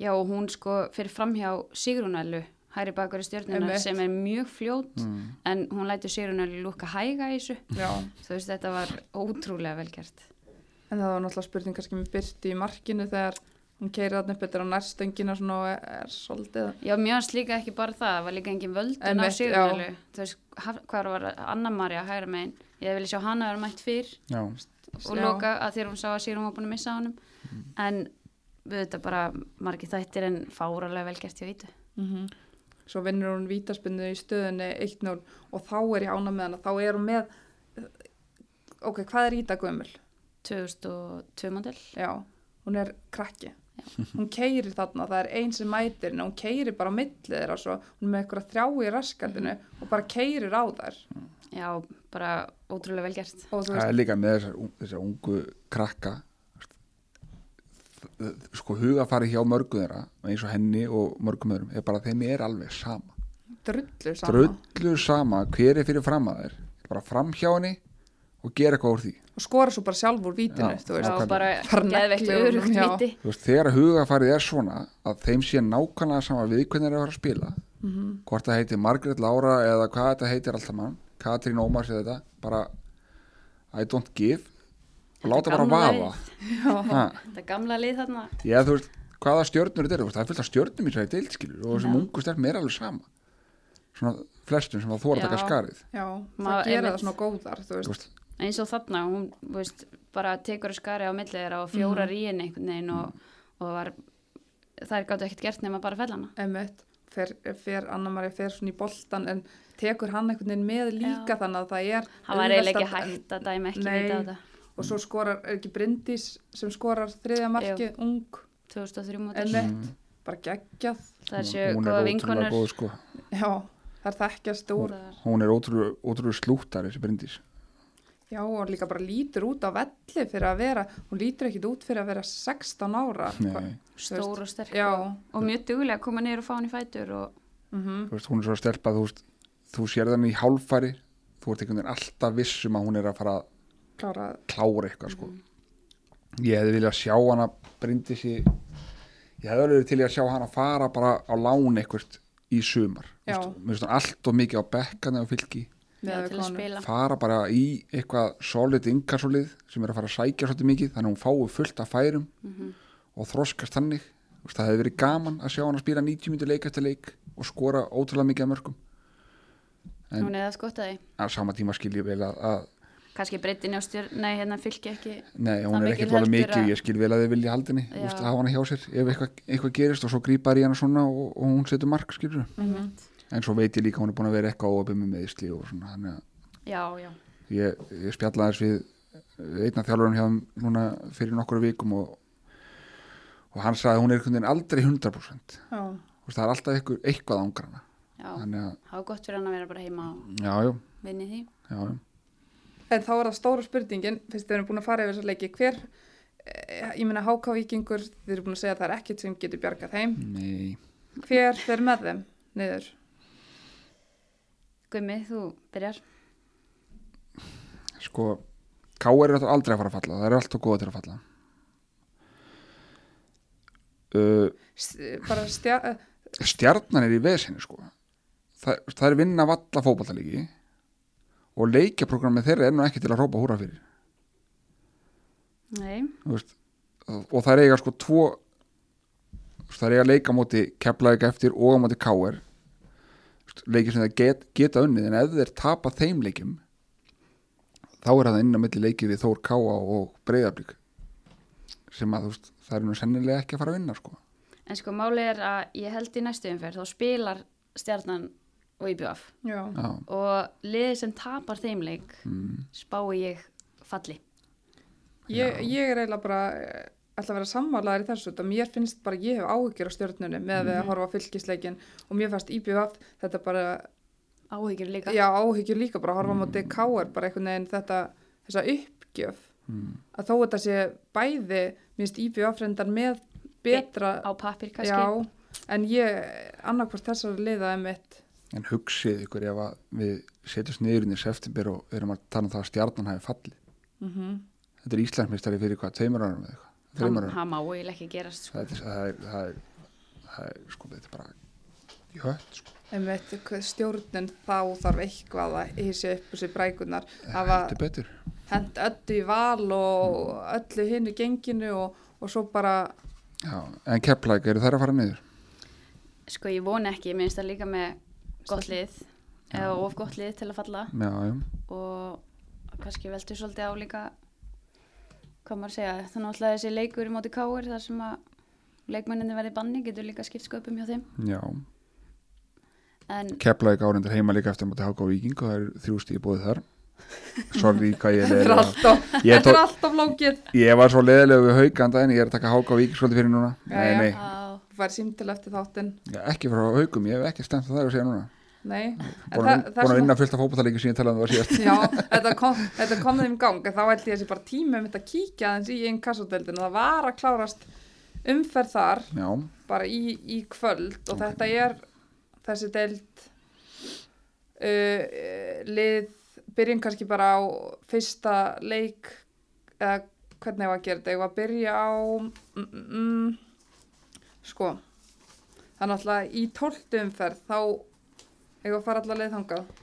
Já, og hún sko fyrir framhjá Sigrunellu, hæri bakur í stjörnuna Einmitt. sem er mjög fljót mm. en hún lætur Sigrunellu lúka hæga í þessu. já, Þú veist, þetta var ótrúlega velgert. en það var náttúrulega spurning kannski með Byrti í markinu þegar hún keirir þarna upp þetta á nærstöngina svona og er, er svolítið Já, mér varst líka ekki bara það, það var líka engin völdun á Sigrunellu. Þú veist, hvað var Anna-Maria hægra megin? Ég vilja sjá hana vera mætt fyrr já, og Já. loka að þegar hún sá að Sigrun var búin að missa honum. En við þetta bara margir þættir en fáralega velgert hjá Ítu. mm svo vinnur hún vítaspinnu í stöðunni 1-0 og þá er ég ána með hana þá er hún með ok, hvað er Ída gömul? 2002 model. Já, hún er krakki hún keirir þarna, það er einn sem mætir henni, hún keirir bara á milli þeirra svo, hún er með eitthvað þrjá í raskatinu og bara keirir á þær. Já, bara ótrúlega velgert. og þú það er líka með þessar, ungu krakka sko hugafari hjá mörgum þeirra eins og henni og mörgum öðrum er bara að þeim er alveg sama. Drullu saman drullu sama hver er fyrir fram að þeir bara fram hjá henni og gera eitthvað úr því og skora svo bara sjálf úr vítinu, Já, þú Já, veist nákvæmlega. bara Bara geðveikt örugt já. viti. Þú veist, þegar hugafarið er svona að þeim sé nákvæmlega sama við hvernig þeir eru að fara að spila Mhm. hvort það heitir Margaret Laura eða hvað þetta heitir alltaf mann Katrín Ómars eða þetta bara I don't give og láta bara vafa Þetta gamla lið þarna. Já, þú veist, hvaða stjörnur þetta eru, þú veist, það er fullt af stjörnum í þessari deildskilur og þessum Já. ungu stelpum er alveg sama svona flestum sem það þóra taka Já. skarið já, Ma- það gera það svona góðar þú veist, eins og þarna, hún veist, bara tekur skari á millið þeirra og fjórar Mhm. í henni einhvern veginn og, og var, þær gáttu ekkert gert nema bara fell hana. emitt fer, fer Anna-Maria fer svona í boltan en tekur hann einhvern veginn með líka Já. þannig að það er Það var eiginlega ekki að- hægt að dæma ekki Nei. vita á þetta. og svo skorar, er ekki Bryndís sem skorar þriðja markið, ung 2003 mótil. emitt, bara geggjað Það er séu er góða vinkonur. góð sko já, það er þekkjast úr Það- hún er ótrúlega, slúttar þessi brindis já, og líka bara lítur út á velli fyrir að vera, hún lítur ekkit út fyrir að vera 16 ára Nei, Stór og sterk já, og, og mjög duglega að koma niður og fá hann í fætur og mhm. Þú veist, hún er svo stelpa þú veist, þú sér þannig í hálfæri þú ert einhvern veginn alltaf viss um að hún er að fara að klára, klára eitthvað sko. Ég hefði viljað sjá hana brindis í ég hefði alveg til í að sjá hana fara bara á lán eitthvað í sumar. Þú mér finnst hann allt og mikið á bekkana og fylki Að fara bara í eitthvað solid inkassolið sem er að fara að sækja svolítið mikið þannig að hún fái fullt af færum Mhm. og þroskast þannig. Þú veist, það hefði verið gaman að sjá hann að spila 90 mínútur leik eftir leik og skora ótrúlega mikið af mörgum En- hún er það skottaði á sama tíma skil ég vel að, að kannski breytin á stjórn, nei hérna fylgja ekki nei, hún er ekkert heldur mikið að- ég skil vel að þið vilja haldinni Já. veist, hafa hana hjá sér ef eitthvað, eitthvað gerist og svo grípar í hana svona og, og hún setur mark skilur Mhm. En svo veit ég líka hún er búin að vera eitthvað óöfum með meðsli og svona já, já, ég, ég spjallaði þess við einna þjálfurinn hjá þeim núna fyrir nokkru vikum og, og hann sagði að hún er einhvern veginn aldrei 100% Já. Þú veist, það er alltaf eitthvað, eitthvað ángrana já. Þannig að, það var gott fyrir hann að vera bara heima og já, já, vinni því. Já, já. En þá er það stóra spurningin, fyrst þið erum búin að fara yfir þessa leiki, hver, eh, ég meina HK Víkingur, þið eru búin að segja að það er ekkert sem getur bjargað þeim, Nei, hver fer með þeim niður? Gummi, þú byrjar. Sko K.R. er aldrei að fara að falla það er alltaf góða til að falla. Uh, S bara stja, eh, stjarnan er í vesinu sko. Það, það er vinna valla fótballtalíki og leikjaprogrammið þeirra er nú ekki til að rópa húra fyrir. Nei, veist, og það er eiga sko tvo það er eiga leika á móti keflaðið eftir og á móti káir leikir sem það get, geta unnið en ef þeir tapa þeim leikim þá er það inn á milli leikið við Þór Káa og Breiðablík sem að þú veist, það er nú sennilega ekki að fara að vinna sko. En sko máli er að ég held í næstu umferð þá spilar stjarnan og IBF og liðið sem tapar þeim leik mm, spái ég falli. Ég, ég er eiginlega bara ætla að vera sammálaðar í þessu, þetta mér finnst bara, ég hef áhyggjur á stjórnunni með við að horfa á fylgisleikin og mér fannst IBF þetta bara, áhyggjur líka. Já áhyggjur líka bara horfa á móti KR, bara einhvern veginn þetta, þessa uppgjöf, mm, að þó þetta sé bæði, mér finnst IBF reyndar með betra, á pappir kannski. Já, en ég annarkvort þessari liðaði mitt. En hugsið ykkur ef að við setjumst niður inn í september og erum að tala um það að stjarnan hafi falli mm þetta er Íslandsmeistari fyrir hvað, tveimur árum eða eitthvað, hann má eiginlega ekki gerast sko. það er, það er, það er, það er sko, þetta er bara í hött sko, Einmitt, hvað stjórnin þá þarf eitthvað að hýsja upp úr sér brækunar þetta er betur. hent öllu í val og öllu hinn í genginu og, og svo bara Já, en kepplæk, eru þær að fara niður? sko ég vona ekki, ég minnst það líka með gott lið eða of gott lið til að falla. Já, já, og kannski veltu svolítið á líka hvað maður að segja þannig að þessi leikur í móti káir þar sem að leikmenninni verði banni getur líka skipt sköpum hjá þeim. Já. En Kepplæk árindur heima líka eftir að móti háka á Víking og það er þrjú stíði bóðið þar. Sorry, ég er þetta er alltaf, þetta er alltaf flókið. Ég var svo leiðilega við hauganda en ég er að taka háka á Víking svolítið fyrir núna. Nei, já. nei, á, þú fær símtil eftir þáttinn? Ekki frá haugum, ég hef ekki stemt það að segja núna nei, Búin það, að, það búin að vinna fullt af fótballtalíki sem ég talaði um það var síðast. Já, þetta kom, þetta kom þeim í gang þá að þessi bara tími mitt að kíkja aðeins í einn kassadeldin og það var að klárast umferð þar Já, bara í, í kvöld og þetta er þessi deild uh, lið byrjum kannski bara á fyrsta leik eða hvernig ég var að gera þetta? Ég var að byrja á mm, mm, mm, sko. Það er náttúrulega í tóltu umferð þá að fara allar leið þangað?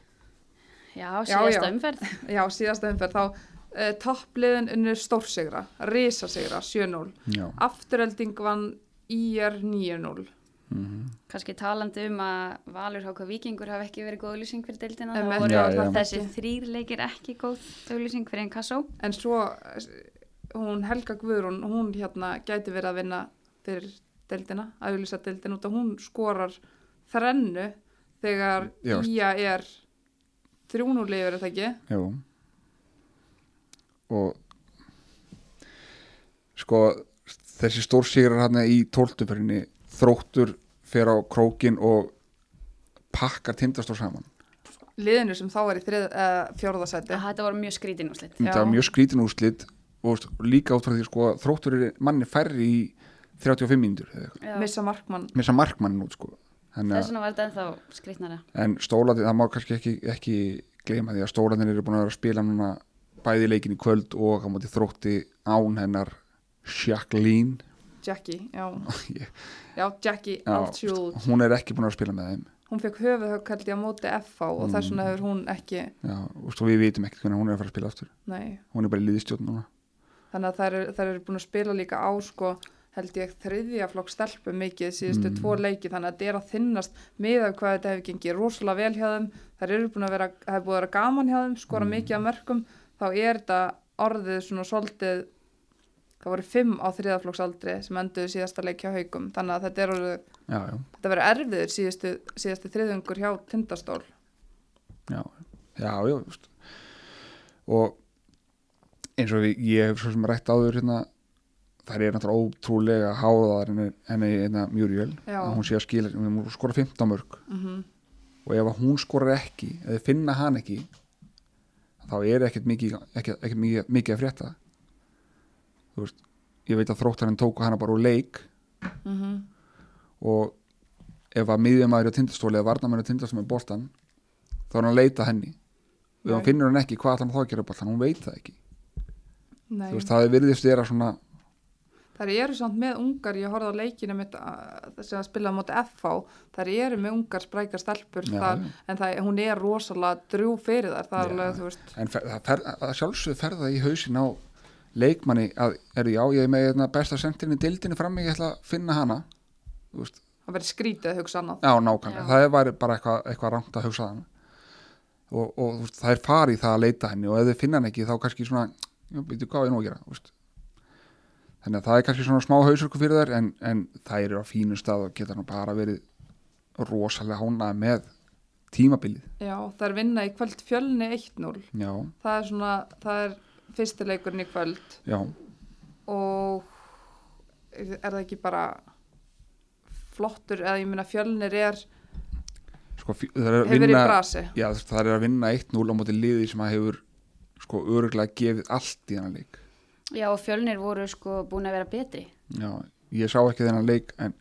Já, Já, síðasta já. umferð. Já, síðasta umferð. Þá uh, toppliðin unnur stórsigra risasigra 7-0 já. Afturölding vann IR 9-0 mm kannski talandi um að Valur Háka Víkingur hafi ekki verið góð auðlýsing fyrir deildina þá Einmitt. voru Já, já. þessi þrýr leikir ekki góð auðlýsing fyrir einn kassó en svo eh, hún Helga Guðrún hún hérna gæti verið að vinna fyrir deildina, að auðlýsa deildina út að hún skorar þrennu þegar. Ía er þrjúnulegur er það ekki Jú og sko þessi stórsýrar hann í tóltuferinni þróttur fer á krókin og pakkar tindastór saman liðinu sem þá er í uh, fjórðasæti þetta voru mjög skrítin úrslit Já. það var mjög skrítin úrslit og líka út frá því sko þróttur er manni færri í 35 mínútur eða eitthvað. Já. missa markmann missa markmannin út sko þess vegna var þetta ennþá skrítnara en stólaði, það má kannski ekki, ekki gleyma því að stólaðin eru búin að vera að spila núna bæði leikin í kvöld og á móti þrótti án hennar Jacqueline. Jackie, já, Ég- já Jackie Já, Altschul hún er ekki búin að spila með þeim. Hún fekk ég á móti FH og þess vegna Mm. hefur hún ekki já, og svo við vitum ekkert hvernig hún er að fara að spila aftur. Nei, hún er bara í liðstjórn núna. Þannig að þær eru, eru búin að spila líka á sko held ég þriðja flokk stelpu mikið síðustu Mm. tvo leiki þannig að þetta er að þinnast með af hvað þetta hefur gengið rosalega vel hjá þeim. Þær eru búin að vera, það hefur búin að vera gaman hjá þeim skora Mm. mikið af mörgum þá er þetta orðið svona svolítið það voru fimm á þriðaflokksaldri sem enduðu síðasta leik hjá haugum þannig að þetta er orðið, já, já, þetta verður erfiður síðustu, síðustu þriðungur hjá tindastól. Já, já, já og eins og ég hef svo sem rætt áður hérna það er náttúrulega ótrúlega háðaðar henni, hérna, Mjúriöl Já. að hún sé að skila, hún skora 15 mörg mm og ef að hún skorar ekki eða finna hann ekki þá er ekkert mikið, ekkert, ekkert mikið, mikið að frétta. Þú veist ég veit að þróttarinn tóku hana bara úr leik. -hmm. og ef að miðjumæður á tindastóli eða varnamæður á tindastóli með boltan þá er hann að leita henni. Og ef hann finnur hann ekki, hvað ætlar hann þá að gera boltan hún veit það ekki, Nei. þú veist, það er virðist vera svona, Þær eru samt með ungar, ég horfði á leikinu mitt sem að spila móti FH, þær eru með ungar sprækar stelpur Já, þar, já. en það, hún er rosalega drjú fyrir þar, það er alveg, þú veist, en fer, það sjálfsögðu ferða í hausin á leikmanni að, eru já, ég er með hérna, besta sentinni dildinni frammi, ég ætla að finna hana það verður skrítið að hugsa annað. Já, nákvæmlega, það var bara eitthvað, eitthvað rangt að hugsa þannig og, og veist, það er farið það að leita henni og ef þið finna hann ekki þá kannski svona já, veitu hvað á ég nú að gera þú veist. Þannig að það er kannski svona smá hausörku fyrir þær en, en það eru á fínu stað og geta nú bara verið rosalega hánað með tímabilið. Já, þær vinna í kvöld fjölni 1-0, já, það er svona, það er fyrstileikurinn í kvöld. Já, og er það ekki bara flottur, eða ég meina fjölnir er, sko það er að vinna já, það er að vinna 1-0 á móti liði sem að hefur sko öruglega gefið allt í þennan leik Já, og fjölnir voru sko búin að vera betri. Já, ég sá ekki þennan leik en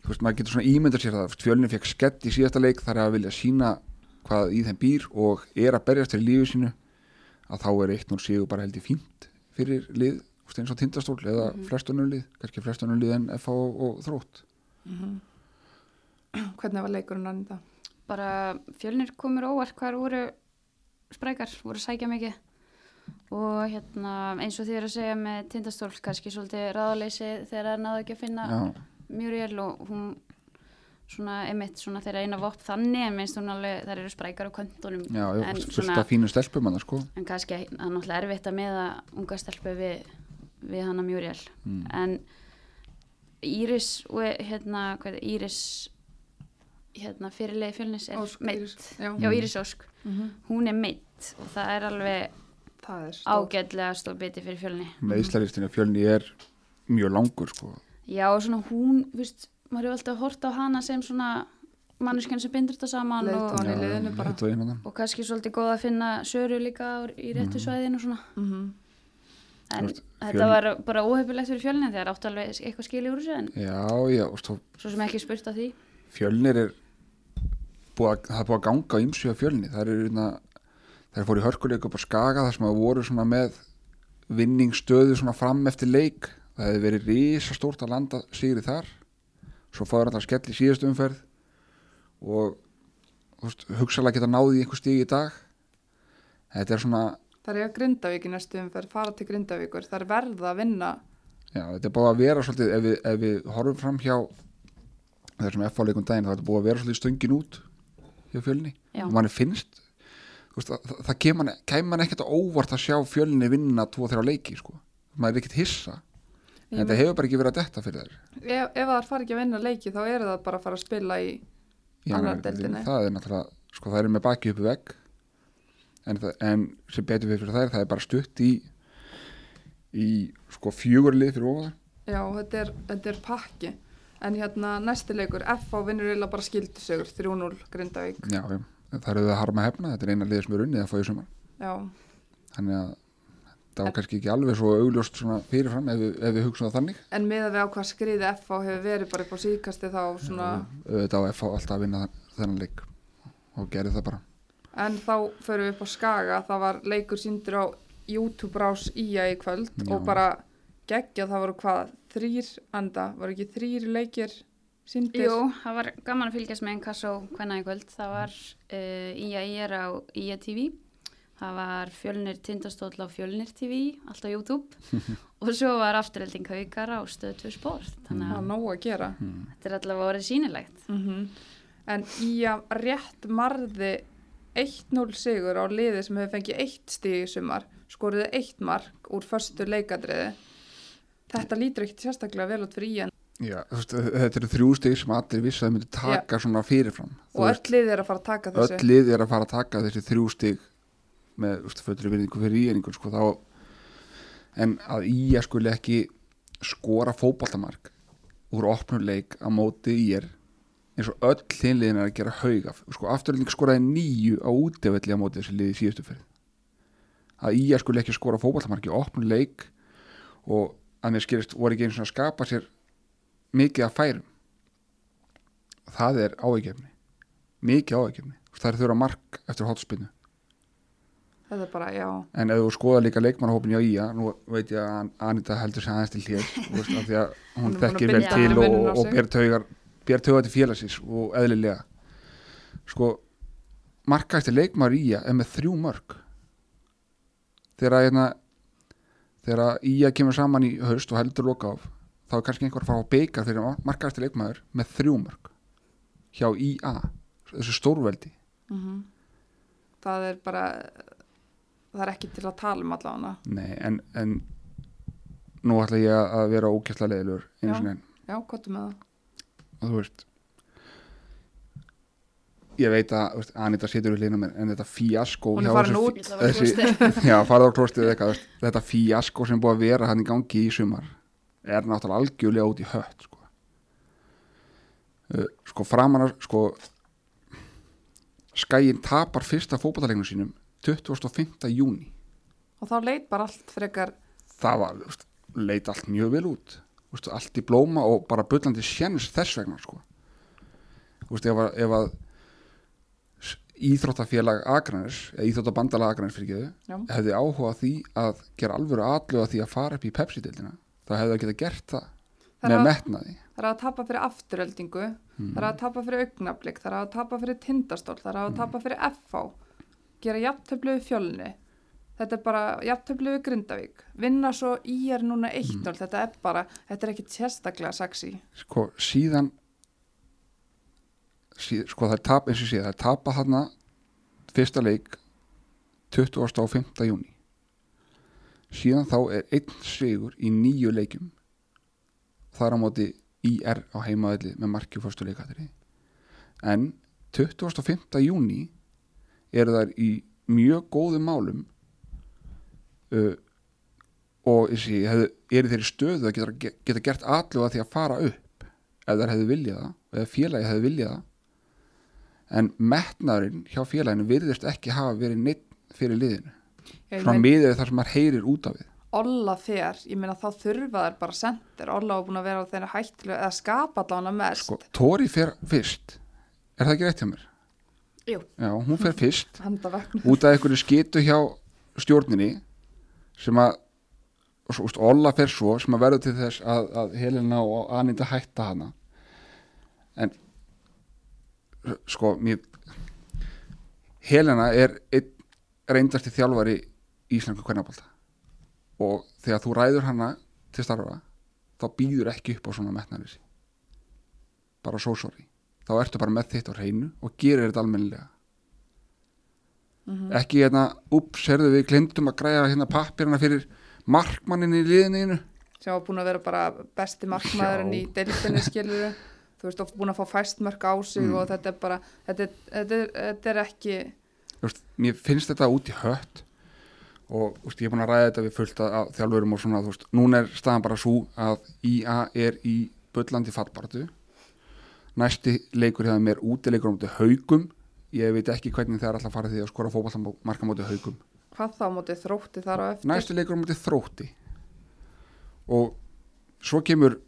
þú veist, maður getur svona ímyndar sér það fjölnir fekk skett í síðasta leik þar að vilja sína hvað í þeim býr og er að berjast til lífið sínu að þá er eitt núl sigur bara heldur fínt fyrir lið, þú veist, eins og tindastól eða mm flestunum lið, kannski flestunum lið en FH og, og þrótt Hvernig var leikurinn í það? Bara fjölnir komur óvart hvar voru sprækar, voru sækja mikið. Og hérna eins og þið eru að segja með tindastól, kannski svolítið ráðaleysi þegar það náðu ekki að finna Já, Muriel og hún svona emitt svona þeirra eina vopp þannig en minnst hún alveg, þær eru sprækar á köntunum já, já en, af fínu stelpum að það sko en kannski það er náttúrulega erfitt að meða unga stelpu við, við hana Muriel mm. en Íris og hérna, hvað er Íris hérna fyrirlegi fjölnis er meitt já. já Íris Ósk, Mhm. hún er meitt og það er alveg. Ágætlega stór biti fyrir fjölni meðslaristinu fjölni er mjög langur sko já og svona hún, veist maður hefur alltaf hort á hana sem svona manneskjan sem bindur þetta saman og, Leiðtogann. í liðinu bara. hérna. og kannski svolítið góð að finna söru líka í réttu svæðinu og svona Mhm. en Þú veist, þetta var bara óhefilegt fyrir fjölni þegar áttu alveg eitthvað skilið úr þessu en já, já, og svo sem ekki spurt á því fjölnir er búið að, það er búið að ganga á ymsu á fjölni það er hérna það er fór í hörkuleik upp á skaga þar sem það voru svona með vinningsstöðu svona fram eftir leik. Það hefði verið risa stórt að landa sigri þar. Svo fáður alltaf skell í síðustu umferð og veist, hugsalega geta náði í einhver stíg í dag. Þetta er svona Það er að Grindavík í næstu umferð, fara til Grindavíkur, það er verða að vinna. já, þetta er búið að vera svolítið ef við, ef við horfum fram hjá þessum F-áleikum daginn þá er þetta búið að vera svolítið stöngin út hjá fjölni. Og manni finnst veist, það, það, kemur kem mann ekkert á óvart að sjá fjölni vinna tvo þeirra leiki sko. maður er ekkert hissa en Ég þetta hefur bara ekki verið að detta fyrir þær Ef, ef það fara ekki að vinna leiki þá er það bara að fara að spila í, Í Annar deildinni. það er náttúrulega, sko það er með baki uppi vegg en, en sem betur við fyrir þær það er bara stutt í í sko fjögurlið fyrir ofan já þetta er, þetta er pakki. En hérna næsti leikur, FH vinnur eiginlega bara skildisögur, 3-0 Grindavík. já, já, það eru það harma hefna þetta er eina lið sem er unnið að fá í sumar. Já, þannig að það var kannski ekki alveg svo augljóst svona fyrirfram ef ef við hugsaum það þannig. En með að við á hvað skriði FH hefur verið bara upp á síðkasti þá svona, auðvitað á fá alltaf að vinna þennan leik og gerði það bara. En þá förum við upp á Skaga, það var leikur síndur á YouTube rás IA í kvöld Já. og bara geggja það voru hvað, þrýr anda, voru ekki þrýr leikir síndir? Jú, það var gaman að fylgjast með Enkasso hvenna í kvöld. Það var uh, IA IR á IA TV. Það var fjölnir tindastóll á fjölnir TV, allt á YouTube. og svo var afturhelding haukar á stöðu 2 sport. Þannig að að gera. þetta er allavega orðið sýnilegt. Mm En í að rétt marði 1-0 sigur á liði sem hefur fengið eitt stig í sumar, skoruðu eitt mark úr förstu leikadriði. Þetta lítur ekkert sérstaklega vel út fyrir í en Já, þetta eru þrjú stig sem allir vissi að það myndi taka svona fyrirfram. Og öll liði er að fara að taka þessu. öll lið er að fara að taka þessi þrjú stig með fötri virðingu fyrir íeningur sko, en að ía skuli ekki skora fótballtamark úr opnuleik á móti í er eins og öll hinliðin er að gera haug af. Sko, afturlending skoraði nýju á útefelli á móti þessi liði í síðustu fyrir að ía skuli ekki skora fótballtamark í opnuleik og að mér skilist voru ekki eins og að skapa sér mikið að færum. Það er áeigefni mikið áeigefni það er þurfa mark eftir hotspinnu Þetta er bara, já, en ef þú skoða líka leikmannahópin hjá Ía nú veit ég að Anita heldur sig aðeins til hér veist, af því að hún að þekkir vel til og, á og sig. ber taugar ber taugar til félagsins og eðlilega. Sko markaðistir leikmaður Ía er með þrjú mörg þegar að hérna, þegar að Ía kemur saman í haust og heldur loka af þá er kannski einhver að fara á beika fyrir markaðistir leikmaður með þrjú mörg hjá Ía þessu stórveldi það er bara, það er ekki til að tala um allavega. Nei, en, en nú ætla ég að vera ógæsla leiðilur einu sinni Já, er með það? og þú veist ég veit að Anita situr við hlýna mér en þetta fíasko Hún er farin út. Að þessi, já, farið á klostið þetta fíasko sem búið að vera hann í gangi í sumar er náttúrulega algjörlega út í hött sko, uh, sko framan að sko skæin tapar fyrsta fótballalegnum sínum 25. júni Og þá leit bara allt frekar, það var, veist, leit allt mjög vel út veist, allt í blóma og bara bullandi sjens þess vegna sko. Veist, ef að, ef að íþróttafélag Akranes, eða íþróttabandalag Akranes fyrir geðu, hefði áhuga á því að gera alvöru aðlöga því að fara upp í Pepsi-dildina, þá hefði það geta gert það Það er að- metnaði það er að tapa fyrir afturöldingu, það er að tapa fyrir augnablík, það er að tapa fyrir tindastól, það er að tapa fyrir FH, gera jafntöflu við fjölni. Þetta er bara jafntöflu við Grindavík. Vinna svo í er núna eitt mm. þetta er bara, þetta er ekki sérstaklega sexy. sko, síðan síð, sko, það er tap, eins og sé, það er tapa þarna fyrsta leik 25. júni síðan þá er einn sigur í nýju leikjum þar á móti IR á heimaðli með marki fyrstu leikatri en 25. júni eru þær í mjög góðum málum uh, og þessi, hefðu, eru þeir í stöðu að geta, geta gert alluga því að fara upp ef þær hefðu viljað það eða félagi hefðu viljað það en metnaðurinn hjá félaginu virðist ekki hafa verið neitt fyrir liðinu svona mein, miðið við þar sem maður heyrir út af við Olla fer, ég meina þá þurfa þær bara sendir. Olla var búin að vera á þeirra hættilega, eða skapa allavega mest. sko, Tóri fer fyrst er það ekki rétt hjá mér? Jú. Já, hún fer fyrst út af einhverju skitu hjá stjórninni sem að Olla fer svo sem að verður til þess að, að Helena og Anita hætta hana en sko mér Helena er einn reyndasti þjálfari í Íslandsku kvennabólta og þegar þú ræður hana til starfa þá býður ekki upp á svona metnaðis bara so sorry. Þá ertu bara með þitt á hreinu og gerir þetta almennilega. Ekki hérna, ups, herðu við glindum að græja hérna pappirina fyrir markmannin í liðinu sem var búin að vera bara besti markmaðurinn í deildinni skilur þú veist, oft búin að fá fæst mörg á sig Mm. og þetta er bara þetta er, þetta er, þetta er ekki veist, mér finnst þetta út í hött og veist, ég er búin að ræða þetta við fullt af þjálfurum og svona, þú veist, núna er staðan bara svo að IA er í bullandi fallbaratu næsti leikur hefða mér útileikur á móti haugum ég veit ekki hvernig það er alltaf að fara því að skora fótballmarka móti haugum hvað þá mótið þrótti þar á eftir? Næsti leikur á móti þrótti. Og svo kemur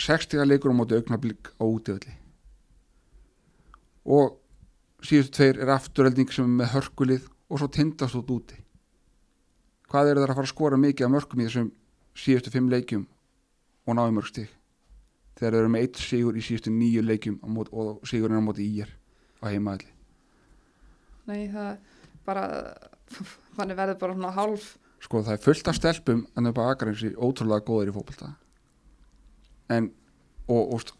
60 leikur á móti augnablík á útivalli og síðustu tveir er afturhelding sem er með hörkulið og svo tindast út úti. Hvað eru það að fara að skora mikið af mörgum í þessum síðustu fimm leikjum og náðu mörg stig? Þegar þeir eru með eitt sigur í síðustu nýju leikjum mót, og sigurinn á móti ír á heimaðalli nei það bara manni verður bara svona hálf sko það er fullt af stelpum en upp á Akarinsi ótrúlega góðir í fótbolta. En og, og,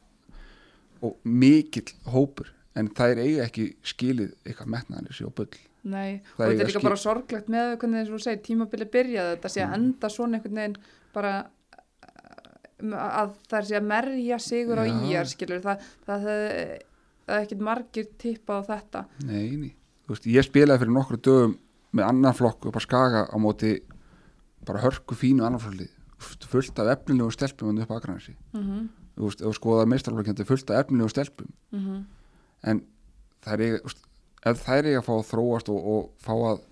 og mikill hópur en það er eiga ekki skilið eitthvað metnaðanissi og bull Nei, Það og þetta er líka skil- bara sorglegt með hvernig eins og þú segir, tímabili byrjaði þetta sé að Mm. enda svona einhvern veginn bara um, að það sé að merja sigur á Já. íjar skilur, það, það, það, það er ekkit margir tippað á þetta Nei. Þú veist, ég spilaði fyrir nokkru dögum með annan flokk upp á Skaga á móti bara hörku fínu annan flokklið fullt af efnilegu stelpum en upp á Akranesi mm -hmm. þú veist, ef þú skoða meistarflokkjandi fullt af efnilegu stelpum en það er ef það er eiga að fá að þróast og, og fá að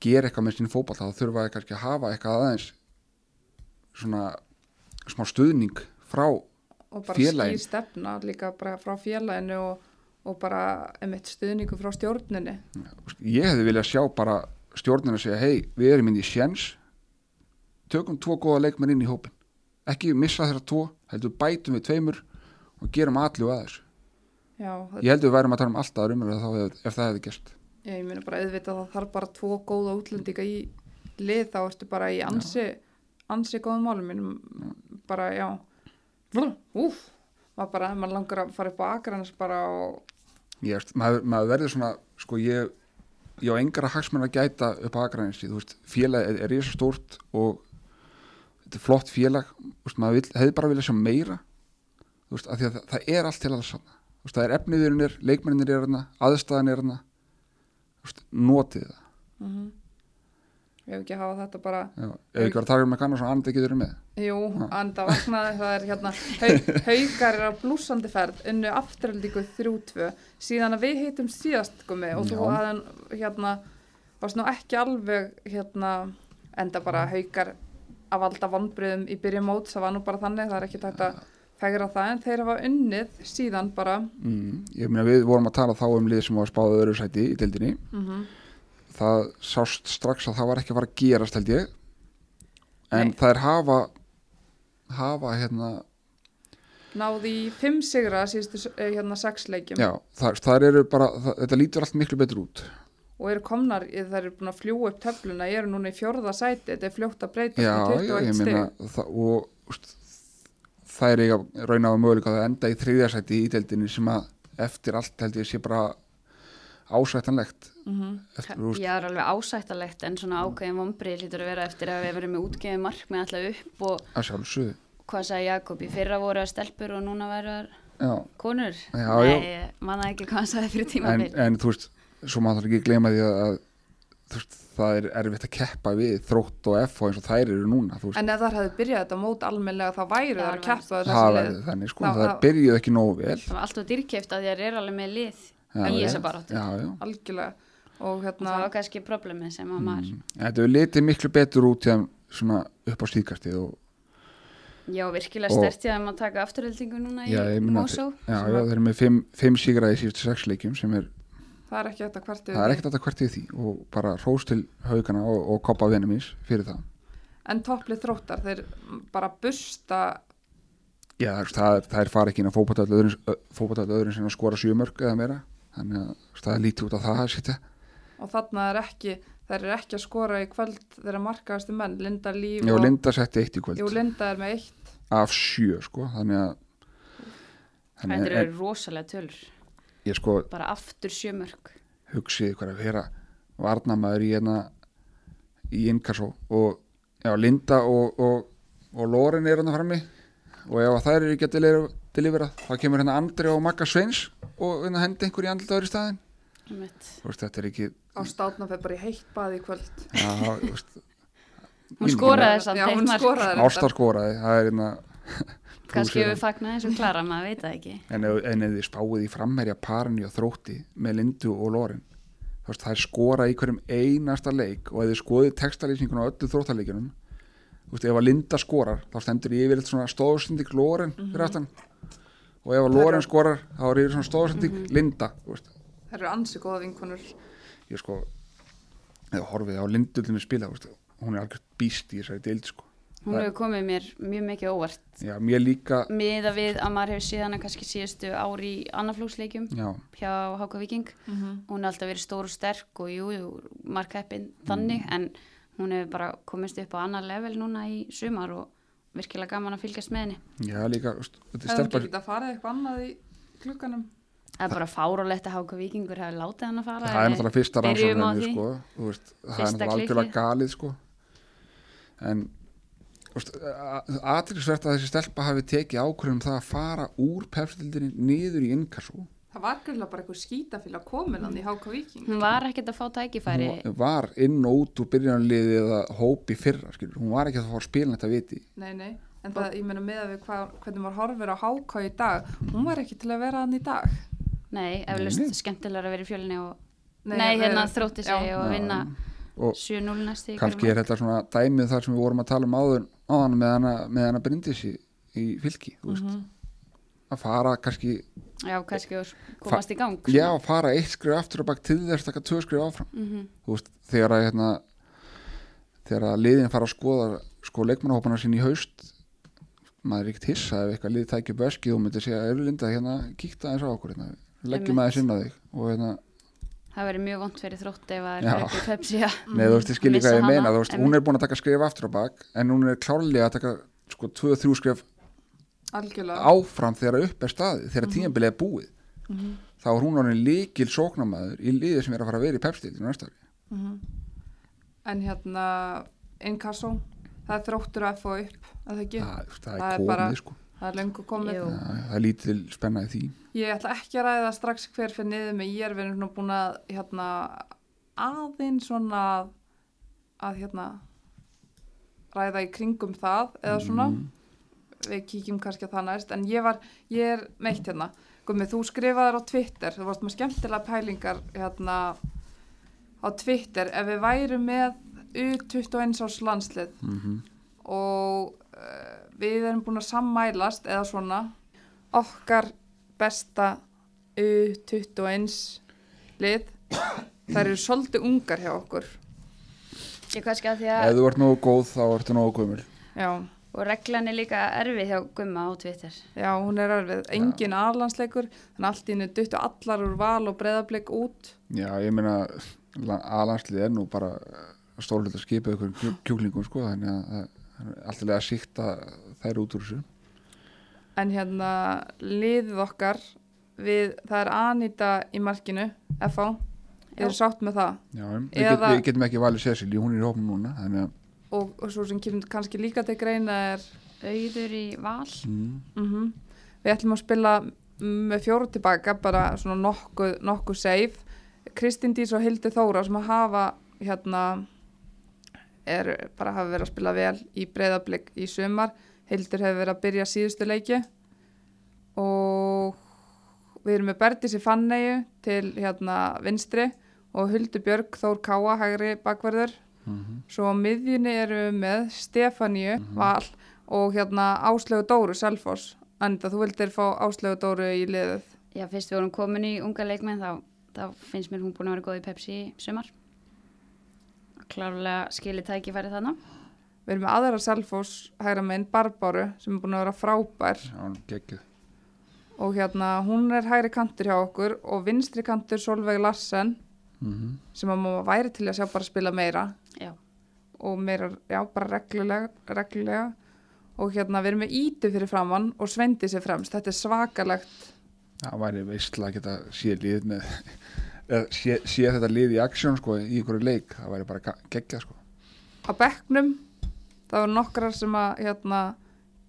gera eitthvað með sín fótball þá þurfa það kannski að hafa eitthvað aðeins svona smá stuðning frá og bara Félaginu. skýr stefna líka bara frá félaginu og, og bara einmitt stuðningu frá veist, ég hefði viljað sjá bara stjórnina segja, hei, við erum inn í sjens tökum tvo góða leikmenn inn í hópin ekki missa þeirra tvo, heldur bætum við tveimur og gerum allu að þessu Já, það, ég heldur við værum að tala um alltaf umræða þá ef, ef það hefði gerst. Ég meina bara auðvitað það þarf bara tvo góða útlendinga í lið þá ertu bara í ansi ansi góðum málum. Mínum bara já. Úf, maður bara, maður langar að fara upp á Akranes bara og ég, maður, maður verður svona sko ég, ég á engra hagsmenn að gæta upp á Akranesi, þú veist, félag er, er risa stórt og þetta er flott félag, veist, maður vill, hefði bara viljað sjá meira þú veist, af því að það, það er allt til alls sann þú veist, það er efniðurinnir, leikmennir er hana aðstæðan er veist, notið það. Mm ég hef ekki að hafa þetta bara. Já, ef ekki var að taka um með kannar svona andið getur með. Jú, anda vaknaði það er hérna. Hau, haukar er á blúsandi ferð unnu afturöldingu 3-2 síðan að við heitum síðast gumi og þú Já. hafðan hérna varst nú ekki alveg hérna enda bara haukar að valda vonbriðum í byrjum móts það var nú bara þannig, það er ekki tægt að fegra það en þeir hafa unnið síðan bara. Mm, ég meina við vorum að tala þá um lið sem var spáðið öðru sæti í deildinni. Mm það sást strax að það var ekki að fara að gerast held ég. En Nei. það er hafa hafa hérna náði í 5 sigra síðustu eh, hérna 6 leikjum. Já, það, það eru bara, það, þetta lítur allt miklu betur út. Og eru komnar, það eru búin að fljúa upp töfluna, ég eru núna í fjórða sæti þetta er fljótt að breyta já, með já, 21 ég stig meina það, og það er eiga raun á möguleika að enda í þriðjarsæti í deildinni sem að eftir allt held ég sé bara ásættanlegt. Eftir, úst, Já, það er alveg ásættalegt en svona ákveðin vombrið lítur að vera eftir að við verum með útgefið markmið alltaf upp og að hvað sagði Jakob, í fyrra voru það stelpur og núna já, konur. Já, Nei, manna ekki hvað hann sagði fyrir en, tímabil. En þú veist svo maður ekki að gleyma því að, að veist, það er erfitt að keppa við þrótt og F og eins og þær eru núna En ef þar hefði byrjað þetta mót almennilega þá væri það að keppa það verður þannig sko, það byrjuð ekki nógu vel Það var alltaf dýrkjöft að þér er alveg með lið í þessa já. Algjörlega. Og og hérna, það var kannski problemið sem að maður Mm. En þetta er litið miklu betur út hjá svona upp á síðkastið og Já, virkilega Og- stert ég að maður taka afturöldingu núna í Já, ég meina Mosó já, já, þeir eru með fimm, fimm sígra í síðustu sex leikjum sem er, það er ekki þetta hvert það er ekkert að hvert í því og bara hrós til haugana og, og koppa venum ís fyrir það. En topplið þróttar, þeir bara busta, Já, það, það, það er fara ekki inn á fótballtall öðrum, fótballtall öðrum sem að skora sjömörk eða meira, þannig að það er lítið út af það að sitja. Og þarna er ekki, þeir eru ekki að skora í kvöld þeirra markaðastu menn, Linda Líf Já, og Linda setti eitt í kvöld. Jú, Linda er með eitt. af sjö, sko, þannig að Þetta þannig eru rosalega tölur ég sko bara aftur sjömörk hugsið hvað að vera varnamaður í hérna í inkasso og já, Linda og, og, og Loren er hann frammi og ef að þær eru ekki að delivera, delivera þá kemur hérna Andri og Magga Sveins og hérna hendi einhver í andlitaður í staðin veist, þetta er ekki Á státna fyrir bara í heitt baði í kvöld. já, þú veist, Hún skoraði samt Já, eitt hún mark. skoraði þetta. Ásta skoraði það er hérna kannski við fagnaði eins og Klara, maður veit það ekki. En ef, en ef þið spáið í framherja parinu og þrótti með Lindu og Loren þú veist, það er skora í hverjum einasta leik og ef þið skoðið textalýsingun á öllu þróttaleikjunum þú veist, ef að Linda skorar þá stendur yfir eitthvað svona stóðsending Loren fyrir aftan. Og ef að Loren skorar þá er yfir svona stóðsending Linda þú veist, Það eru ansi góða vinkonur. ég sko eða horfið á Lindu til með spila þú veist, hún er algjört býst í þessari deild sko hún Það- hefur komið mér mjög mikið óvart já, mér líka miða við að maður hefur séð hana kannski síðustu ári í annarflóksleikjum já, hjá Háka Viking Mhm. hún er alltaf verið stór og sterk og jú, jú markaðeppin þannig Mm. en hún hefur bara komist upp á annar level núna í sumar og virkilega gaman að fylgjast með henni já, líka þetta er Hefði hún stelpa ekki að fara eitthvað annað í klukkanum? það er bara fárólegt að Háka Vikingur hefur látið hann að fara það er en náttúrulega fyrsta því. sko, það er náttúrulega algjörlega galið sko. en aðtilsvert að þessi stelpa hafi tekið ákvörðum það að fara úr pepsildinni niður í innkassu Það var gætilega bara eitthvað skítafélag komin hann í Háka Víking. hún var ekkert að fá tækifæri hún var inn og út úr byrjanliði eða hópi fyrra, skilur. hún var ekki að fá að spila þetta viti Nei, nei, en það, ég meina með að við hva, hvernig maður horfir á Háka í dag, hún var ekki til að vera hann í dag. nei, eflust nei. skemmtilega að vera í fjölinni og Nei, nei, að hérna vera- þrótti sig já. og vinna og 7-0 næsti kannski er þetta svona dæmið þar sem við vorum að tala um áður áðan með hana, hana brindis í, í fylki veist, Mhm. að fara kannski já, kannski að komast í gang. Já, fara eitt skrif aftur og bak til þess taka tvö skrif áfram. Mm þú veist, þegar að hérna, þegar að liðin fara að skoða sko leikmannahópana sín í haust maður er ekkert hissa ef eitthvað liði tækja upp öskið og myndi segja, eru linda hérna kíkta aðeins á okkur hérna, leggjum aðeins inn á þig. Og hérna, það verið mjög vond fyrir þrótti ef það er ekki Pepsi að Nei, þú veist, ég skilji hvað ég hana, meina, þú veist, hún er búin að taka skrif aftur á bak, en hún er klárlega að taka, sko, tvö, þrjú skrif Algjörlega. áfram þegar upp er staðið, þegar tímabilið er búið. Mhm. Þá er hún orðin líkil sóknamaður í liði sem er að fara að vera í pepstíðinu næsta ári. Mhm. En hérna, Inkasso, það er þróttur að fá upp, að það ekki? Það, það Það er er komið, bara- sko. Það er löngu komið. Jú. Já, það er lítil spenna í því. Ég ætla ekki að ræða strax hver fyrir niður með ég er verið búin að hérna, aðeins svona að hérna ræða í kringum það eða svona Mm. við kíkjum kannski að það næst en ég var, ég er meitt hérna Gumi, þú skrifaðir á Twitter þú varst með skemmtilega pælingar hérna á Twitter ef við værum með U21 árs landslið Mm og uh, við erum búin að sammælast eða svona okkar besta U21 lið þær eru svolítið ungar hjá okkur. Ég kannski að því Ef að þú ert nógu góð, þá ertu nógu gömul. já, og reglan er líka erfið hjá Gumma á Twitter. Já hún er erfið. Engin aðlandsleikur, þannig að allt í hennu duttu allar úr val og breyðablik út. Já, ég meina, aðlandslið er nú bara stórlega að skipa ykkur kjú, kjúklingum, sko, þannig að það er alltaf að þær út úr þessu. en hérna liðið okkar við, það er Anita í markinu FH, ég er sátt með það? Já, við, Eða- get, við getum ekki valið Cecil, hún er í hópum núna, þannig að og, og svo sem kemur kannski líka til greina er auður í val. Mm, mm við ætlum að spila með fjóru tilbaka bara svona nokkuð, nokkuð safe. Kristín Dís og Hildi Þóra sem að hafa hérna er bara hafa verið að spila vel í breyðablик í sumar Hildur hefur verið að byrja síðustu leiki. Og við erum með Berdísi Fanneyju til hérna vinstri og Huldu Björg Þór Káa hægri bakverður mm svo á miðjunni erum við með Stefaníu Val og hérna Áslegu Dóru Selfoss. Anita, þú vildir fá Áslegu Dóru í liðið. Já, fyrst við vorum komin í unga leikmenn þá, þá finnst mér hún búin að vera góð í Pepsi sumar. Klárlega skilið tækifæri þannig við erum með aðra Selfoss hægra meginn Barbáru sem er búin að vera frábær. Já, og hérna hún er hægri kantur hjá okkur og vinstri kantur Solveig Larsen Mm sem að maður væri til að sjá bara spila meira. Já, og meira, já, bara reglulega, reglulega. og hérna við erum með ítu fyrir framann og svendi sér fremst. Þetta er svakalegt. Það væri veistla að geta sé lið með eða sé, sé þetta lið í aksjón sko í ykkur leik, það væri bara geggja sko. á bekknum það voru nokkrar sem að hérna,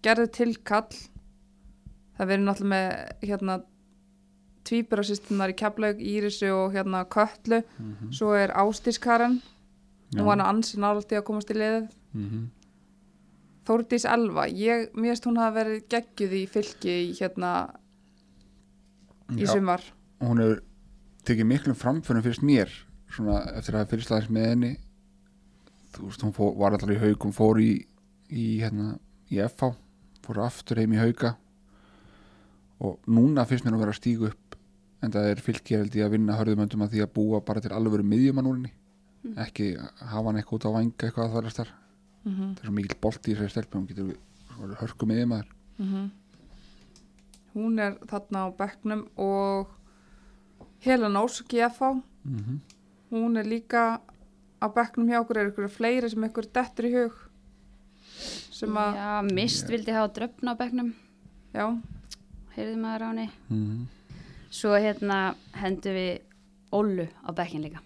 gerðu tilkall. Það verið náttúrulega með hérna, tvíburasýstunar í Keflaug, Írisu og hérna Köllu mm svo er Ástískaren hún var nú ansi nálægt í að komast í liðið. -hmm. Þórdís Elva, ég, mér finnst hún hafa verið geggjuð í fylki í hérna í Já, sumar. Hún hefur tekið miklum framfönum fyrst mér svona eftir að hafa fyrst aðeins með henni þú veist, hún fór, var alltaf í haugum fór í, í hérna í FH, fór aftur heim í hauga og núna finnst mér hún vera að stígu upp en það er ég að vinna hörðumöndum að því að búa bara til alveg miðjumann úr henni Mm. ekki hafa hann eitthvað út á vanga eitthvað að það er þar Mhm. það er svo mikill bolt í þessari stelpu hún getur hörku með maður Mhm. Hún er þarna á bekknum og Helen Ós, GFH, mm hún er líka á bekknum hjá okkur, er ykkur fleiri sem ykkur dettur í hug sem að, Já, mist vildi hafa dröfn á bekknum, já, heyrði maður á henni. -hmm. Svo hérna hendum við Ólu á bekkin líka.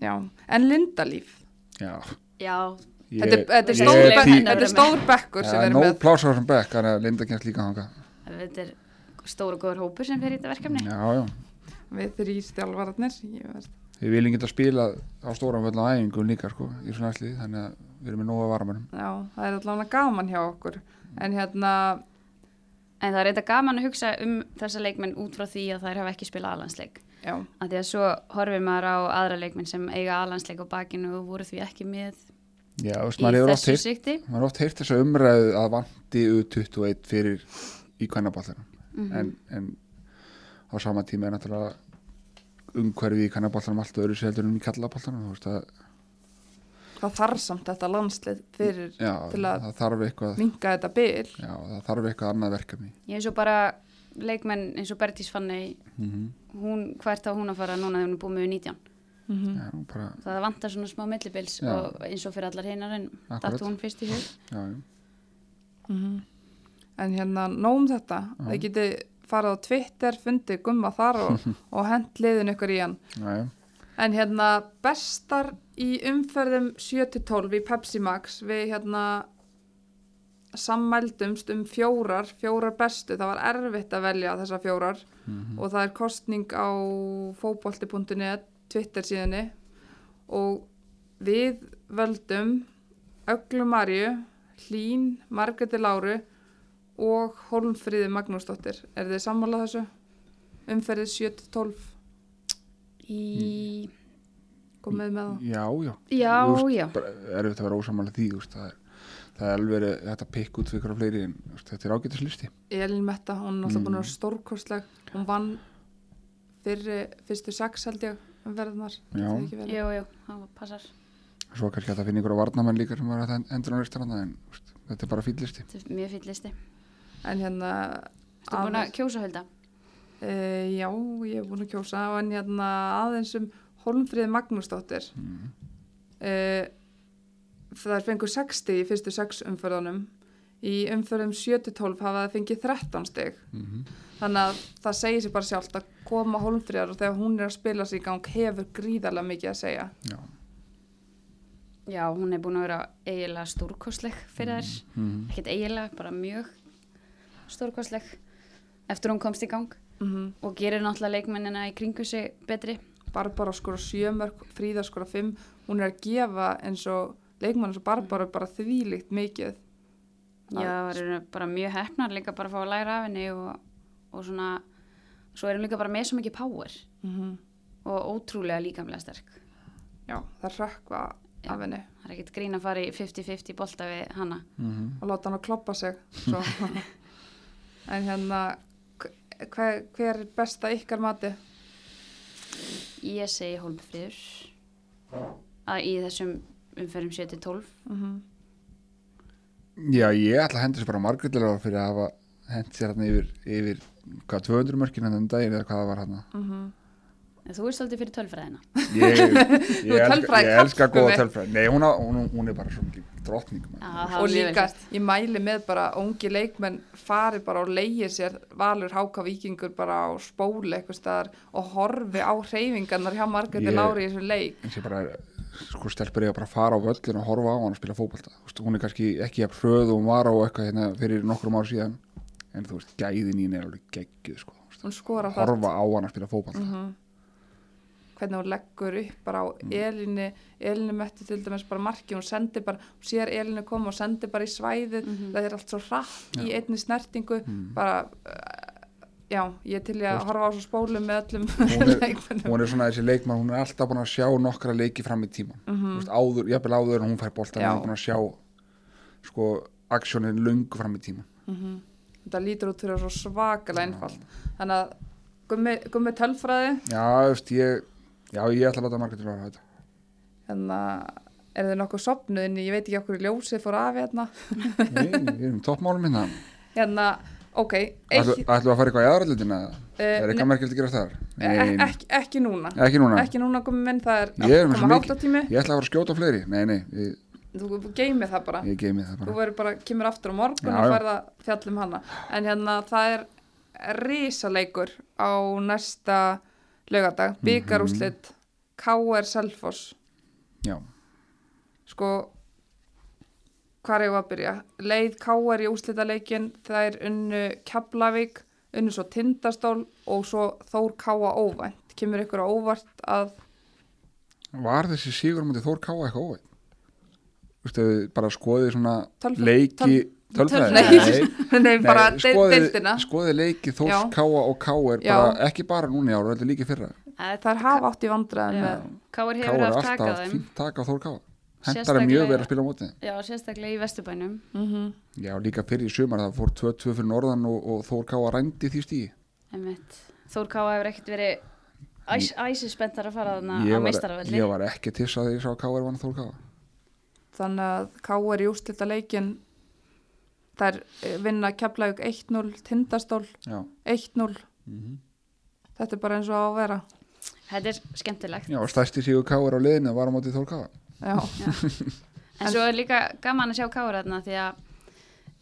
já, en Lindalíf, já Já, ég, þetta er, er stór, bekk, þetta er stór bekkur sem Já, við erum nóg með. plása á þessum bekk þannig að Linda kemst líka hanga þetta er stór og góður hópur sem fer í þetta verkefni. já, já, Við þrý stjálfararnir, ég veist, við viljum geta spila á stóran völd á æfingum líka sko, í svona æsli þannig að við erum með nóga varamönum já, það er allavega gaman hjá okkur, en hérna, En það er eitthvað gaman að hugsa um þessa leikmenn út frá því að þær hafa ekki spilað alansleik. já, Af því að svo horfir maður á aðra leikmenn sem eiga alansleik á bakinu og voru því ekki með já, veist, í maður hefur oft þessu heyrt sikti. maður hefur oft heyrt þessa umræðu að vanti U21 fyrir í kvennaballarinn Mhm. en, en á sama tíma er náttúrulega umhverfi í kvennaballarinn allt öðru sér heldur en í kallaballarinn þú veist að, það þarf samt þetta landslið fyrir já, Til að- það þarf eitthvað minga þetta bil. já, það þarf eitthvað annað verkefni Ég er svo bara leikmenn eins og Bertís Fanney, mm hún, hvert á hún að fara núna þegar hún er búið með 19. Mm já, nú bara, Það vantar svona smá millibils Já. og eins og fyrir allar hinnar en datt hún fyrst í hug. já, já Mhm. En hérna, nóum þetta, Já. það geti farið á Twitter, fundið gumma þar og, og hent liðin ykkur í hann. Já. En hérna, bestar í umferðum 7-12 í Pepsi Max, við hérna sammældumst um fjórar, fjórar bestu, það var erfitt að velja þessar fjórar Mhm. og það er kostning á fótbolti.net Twitter síðunni og við völdum Öglu Marju, Hlín, Margreti Láru og Holmfríði Magnúsdóttir. Er þið sammálað þessu? Umferðið 7-12, Í... komið með það. já, já Já, veist, já. er þetta að vera ósamála því veist, það, er, það er alveg að pikka út fyrir fleiri en veist, þetta er ágætis listi Elin Metta, hún er náttúrulega búin að vera Mm. stórkostleg. Hún vann fyrri, fyrstu sex held ég verðnar. Já. Jú, jú, það passar. svo kannski að finna ykkur á varnamenn líka sem var að endur á listaranda en þetta er bara fýll listi Þetta er mjög fýll listi. En hérna... Þú búin að kjósa hölda? Uh, já, ég hef búin að kjósa. En hérna aðeins um Holmfríði Magnúsdóttir. Mm. uh, það er fengur 60 í fyrstu 6 umförðunum í umförðum 7-12 hafa það fengið 13 stig. Mm þannig að það segir sér bara sjálft að koma Holmfríðar og þegar hún er að spila sig í gang hefur gríðarlega mikið að segja. Já. Já, hún er búin að vera eiginlega stórkostleg fyrir þær. mm. Ekkert eiginlega, bara mjög stórkostleg eftir hún komst í gang mm og gerir náttúrulega leikmennina í kringu sig betri. Barbara skora 7 mörg, Fríða skora 5 hún er að gefa eins og leikmann eins og Barbara bara þvílíkt mikið Já, það eru bara mjög hefnar líka bara að fá að læra af henni og, og svona, svo er hún líka bara með svo mikið power mm og ótrúlega líkamlega sterk. já, það rökkva Já. af henni Það er ekkert grín að fara í 50-50 bolta við hana. Mm og láta hann að kloppa sig svo. en hérna hver, hver er besta ykkar mati? Ég segi Hólmfríður að í þessum umferðum 7-12. Mm já, ég ætla að hendi sér bara margrillilega fyrir að hafa hendi sér hérna yfir, yfir hvað 200 mörkin hann um daginn eða hvað það var hann En þú er svolítið fyrir tölfræðina. ég, ég, ert elska, ég góða Gummi. tölfræði nei, hún, á, hún, hún er bara svo mikið drottning maður. Já, það og líka, ég mæli með bara ungi leikmenn fari bara og leigir sér valur háka vikingur bara á spóli eitthvað staðar og horfi á hreyfingarnar hjá Margreti Ég- Lári í þessu leik eins og bara sko stelpur bara að fara á völlin og horfa á hann að spila fótbolta Þú veist, hún er kannski ekki að hröð og hún var á eitthvað hérna fyrir nokkrum ár síðan en þú veist, gæðin í henni er alveg geggjuð sko. Horfa á hann að spila fótbolta Mhm. Hvernig hún leggur upp bara á Elinu Elinu metti til dæmis bara marki hún sendir bara, hún sér Elinu koma og sendir bara í svæðið, Mhm. það er allt svo hratt í einni snertingu, Mm. bara uh, já, ég til í að horfa á svo spólum með öllum Hún er- leikmennum hún er svona þessi leikmann, hún er alltaf búin að sjá nokkra leiki fram í tíman. Þú veist, áður, jafnvel áður en hún fær boltan Já. hún er búin að sjá sko, aksjónin lungu fram í tíman Mhm. þetta lítur út fyrir svo svakalega einfalt. Þannig að gummi, gummi tölfræði. Já, þú veist, ég já, ég ætla að láta margir til að hafa þetta. Hérna er þið nokkuð sopnuð en ég veit ekki okkur ljósið fór af hérna. Nei, við erum toppmálum hérna. Hérna, ok Ætlu, ætlu að fara eitthvað í aðrallutina er uh, eitthvað merkilegt að gera þar? e ekki, ekki núna. Ekki núna? Ekki núna komið minn, það er er svo koma háttatími Ég ætla að fara að skjóta á fleiri. Nei, nei, ég, þú geymið það bara. Ég geimi það þú bara verður bara, kemur aftur á morgun Já, og færða fjallum hana. En hérna það er risaleikur á næsta laugardag, Mhm. byggarúslit K.R. Selfoss Já, sko hvað er ég að byrja leið K.R. í úslitaleikin það er unnu Keflavík unnu svo Tindastól og svo Þór K.A. óvænt kemur ykkur á óvart að var þessi sigur mútið Þór Káa eitthvað óvægt? Þú veist, bara skoðið svona Tölfræði- leiki töl- Tölfræði? Nei, nei, bara deildina. Skoðið leiki Þórs Já. Káa og bara, ekki bara núna í ára, þetta líki fyrra. Það er hafa átt í Káur Káa hefur er haft taka á alltaf þeim. fínt taka á Þór Káa Hentar er mjög verið að spila á móti þeim. Já, sérstaklega í Vesturbænum. Mm Já, líka fyrir í sumar það fór 2-2 fyrir norðan og, og Þór Káa rændi því einmitt. Þór Káa hefur ekkert verið æs, æsispenntar að fara þarna ég á var, meistaravelli. ég var ekki tissa þegar ég sá Káa er vann Þór Káa þannig að K.R. í úslitaleikin þær eh, vinna Keflavík 1-0 Tindastól Já, 1-0 Mhm. þetta er bara eins og á að vera. Þetta er skemmtilegt. Já stærsti sigur Káa er á liðinu var á móti Þór Káa já, En svo er líka gaman að sjá Káur þarna því að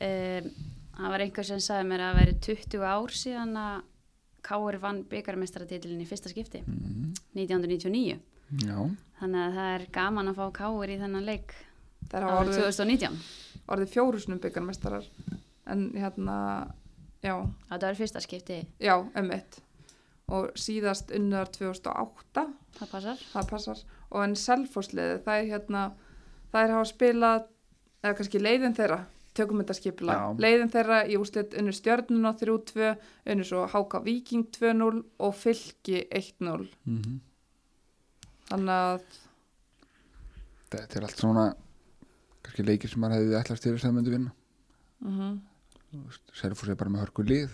um, það var einhver sem sagði mér að það væri 20 ár síðan að Káur vann byggarmestaratitilin í fyrsta skipti Mhm. 1999 Já, þannig að það er gaman að fá Káur í þennan leik árið orðið, 2019 orðið fjórusunum byggarmestarar en hérna já, þetta var fyrsta skipti, já, emitt og síðast unnar 2008 það passar. Það passar. Og en Selfossliði það er hérna það er hafa spilað eða kannski leiðin þeirra tökum þetta skipla, Já. leiðin þeirra í úslit unnu stjörnuna 3-2 unnu svo Háka Viking 2-0 og Fylki 1-0 mm þannig að þetta er allt svona kannski leikir sem maður hefði ætlast til þess að það myndi vinna mm Selfoss er bara með hörku lið.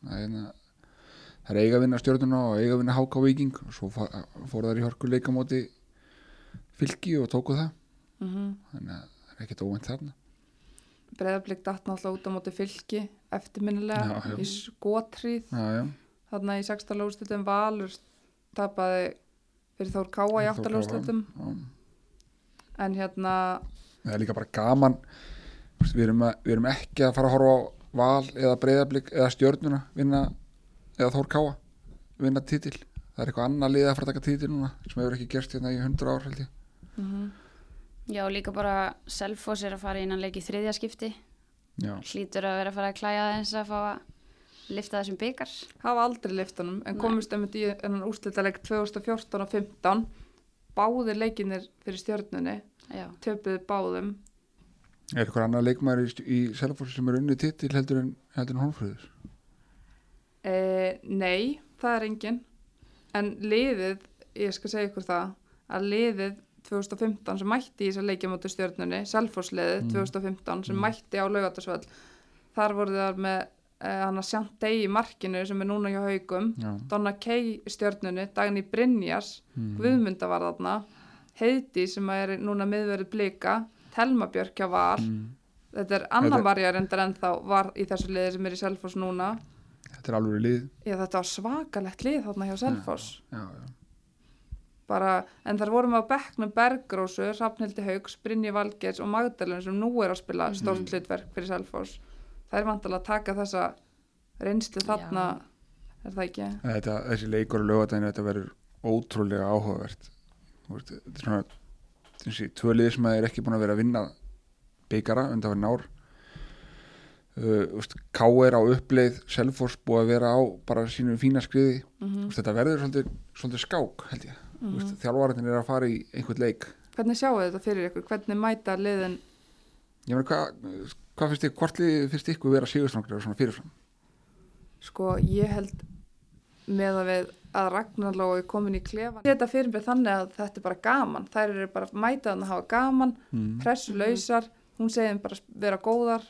Það er, hérna- það eiga að vinna stjórnuna og eiga að vinna háka og viking og svo fóru þær í hörku leikamóti fylki og tóku það. Mm þannig að það er ekkert óvænt þarna. Breyðablík datt náttúrulega út á móti Fylki eftirminnilega Já, já. í já, já. þarna í 16 lóðslutum Valur tapaði fyrir Þór Káa í Þór 8 Káa, lóðslutum já. en hérna það er líka bara gaman. Við erum, að, við erum ekki að fara að horfa á val eða breyðablík eða stjörnuna vinna eða Þór Káa vinna titil. Það er eitthvað annað lið að fara að taka titil núna sem hefur ekki gerst hérna í 100 ár held ég. Mm Já, líka bara Selfoss er að fara innan leik í þriðja skipti. Já, hlýtur að vera að fara að klæja þess að fá að lifta þessum byggar hafa aldrei liftunum en komist einmitt í enn úrslitaleg 2014 og 15 báðir leikinir fyrir stjörnunni Já, töpuðu báðum er eitthvað annað leikmæri í, í Selfoss sem er unni titil heldur en, heldur en Hólfröður e, nei, það er engin en liðið, ég skal segja ykkur það að liðið 2015 sem mætti í þess að leikja móti stjörnunni Selfossliðið Mm. 2015 sem Mm. mætti á laugatasvöld þar voru það með e, hann að Sjantei í markinu sem er núna hjá haugum já, Donna Kay í stjörnunni, Dagný Brynjas mm. Guðmunda var þarna Heidi sem er núna miðverið blika Telma Björk hjá Val mm. þetta er Anna Þetta- Marja reyndar ennþá var í þessu liði sem er í Selfoss núna þetta er alveg lið Já, þetta var svakalegt lið þarna hjá Selfoss já, já. bara, en þar vorum við á bekknum Bergrósu, Hrafnhildi Haugs, Brynji Valgeirs og Magdalun sem nú er að spila Mhm. stórt hlutverk fyrir Selfoss það er vantilega að taka þessa reynslu þarna er það ekki? Þetta, þessi leikur og lögadaginn þetta verður ótrúlega áhugavert þetta er svona þessi tvö lið sem er ekki búin að vera að vinna byggara undan fyrir nár uh, veist, K.R. á uppleið Selfoss búið að vera á bara sínu fína skriði Mm Þú veist, þetta verður svolítið, svolítið skák held ég mm. -hmm. þjálfvartin er að fara í einhvern leik Hvernig sjáu þetta fyrir ykkur? Hvernig mæta liðin? ég meina hvað hva finnst ykkur, hvort lið finnst ykkur vera sigurstrangri svona fyrirfram Sko, ég held með að við að Ragnarlói komin í klefan þetta fyrir mig þannig að þetta er bara gaman. Þær eru bara mætaðan að hafa gaman mm. pressulausar, hún segir þeim bara vera góðar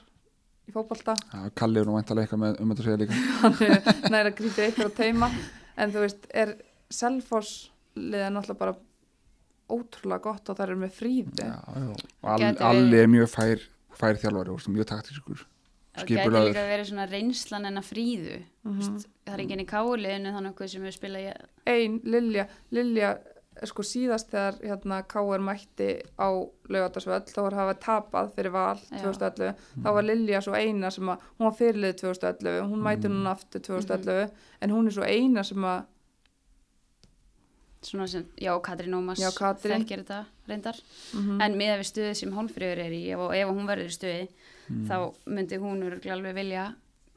í fótbolta. Ja, Kalli er nú væntalega eitthvað með um þetta að segja líka. Hann næri að grípa ykkur á teima. En þú veist, er Selfoss liðið náttúrulega bara ótrúlega gott og það er með fríði. Og All, Alli er mjög fær, fær þjálfari og mjög taktískur Það gæti líka verið svona reynslan en að fríðu. Mhm. Vist, það er enginn í káliðinu þannig okkur sem við spila í... ein, Lilja, Lilja sko síðast þegar hérna K.R. mætti á laugardagsvöll þá var hafa tapað fyrir val Já. 2011 þá var Lilja svo eina sem að hún var fyrirlið 2011, hún mæti núna aftur 2011 en hún er svo eina sem að Svona sem, já, Katrín Ómas þekkir þetta reyndar. Mhm. En með við stuðið sem hólfröður er í, ef, ef hún verður í stuði, Mm. þá myndi hún alveg vilja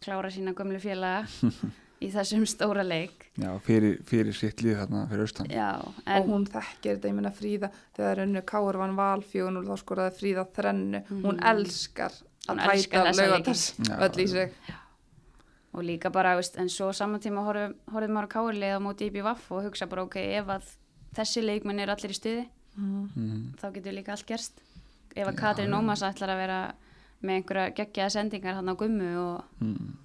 klára sína gömlu félaga í þessum stóra leik. já, fyrir, fyrir sitt lið þarna fyrir austan Já, og hún þekkir þetta, ég meina Fríða þegar önnu K.R. vann val 4-0 þá skoraði Fríða þrennu, hún elskar Hún að tæta þessa laugardagsvöll í sig og líka bara, veist, en svo saman tíma horfum, horfum maður á káurlið á móti í vaff og hugsa bara, ok, ef að þessi leikmenn er allir í stuði, mm. þá getur líka allt gerst. Ef að Katrín Ómas ætlar að vera með einhverja geggjaða sendingar hann á gummu og Mm.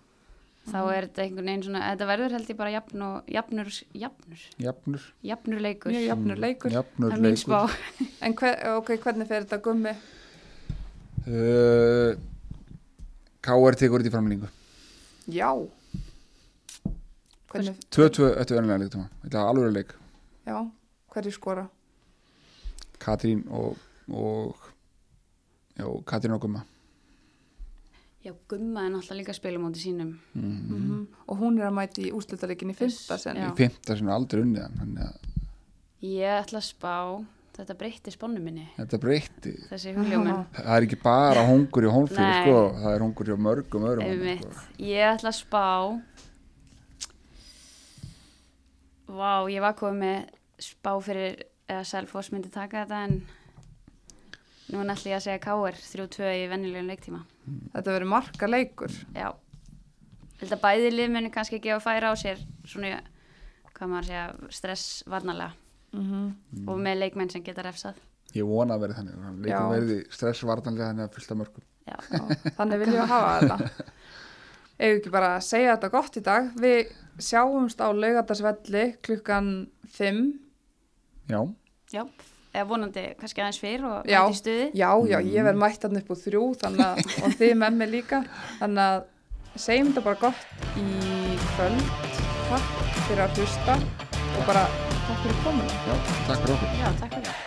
þá er þetta einhvern veginn svona, þetta verður held ég bara jafn og, jafnur, jafnur, jafnur jafnur leikur. mjög jafnur leikur jafnur Það er mín spá. en hver, ok, hvernig fer þetta gummi? uh, K.R. tekur þetta í framlýningu Já hvernig, 2-2 eftir vennilega leiktíma þetta er alveg leik já, hverju skora? Katrín og, og já, Katrín og Gumma Já, gumma er náttúrulega líka að spila móti sínum. mm. Mm og hún er að mæti í úrslutaleikin í fyrsta sen í fymta sinni aldrei unnið hann þannig að Ég ætla að spá, þetta breytti spánu minni, þetta breyti þessi hugljóminn. það er ekki bara hungur í Nei. sko, það er hungur í mörgum öðrum þarna, Einmitt. sko. Ég ætla að spá Vá, ég var komið með spá fyrir eða Selfoss myndi taka þetta en nú ætla ég að segja K.R. 3-2 í venjulegum leiktíma þetta verður marka leikur. Já. Þetta bæði lið muni kannski ekki að færa á sér svona, hvað maður segja stress varnalega mm og með leikmenn sem geta refsað. Ég vona að verði þannig leikum verði stressvartanlega þannig að fylgta mörgum Já, Já, þannig viljum við hafa þetta. Ef ekki bara að segja þetta gott í dag? Við sjáumst á laugardagsvelli klukkan 5 já, já eða vonandi kannski aðeins fyrr og Já. mæti í stuði. Já, já, ég verð mætt hann upp úr þrjú þannig að, og þið með mig líka. Þannig að segjum þetta bara gott í kvöld. Takk fyrir að hlusta og bara takk fyrir komuna. Já, takk fyrir okkur. Já, takk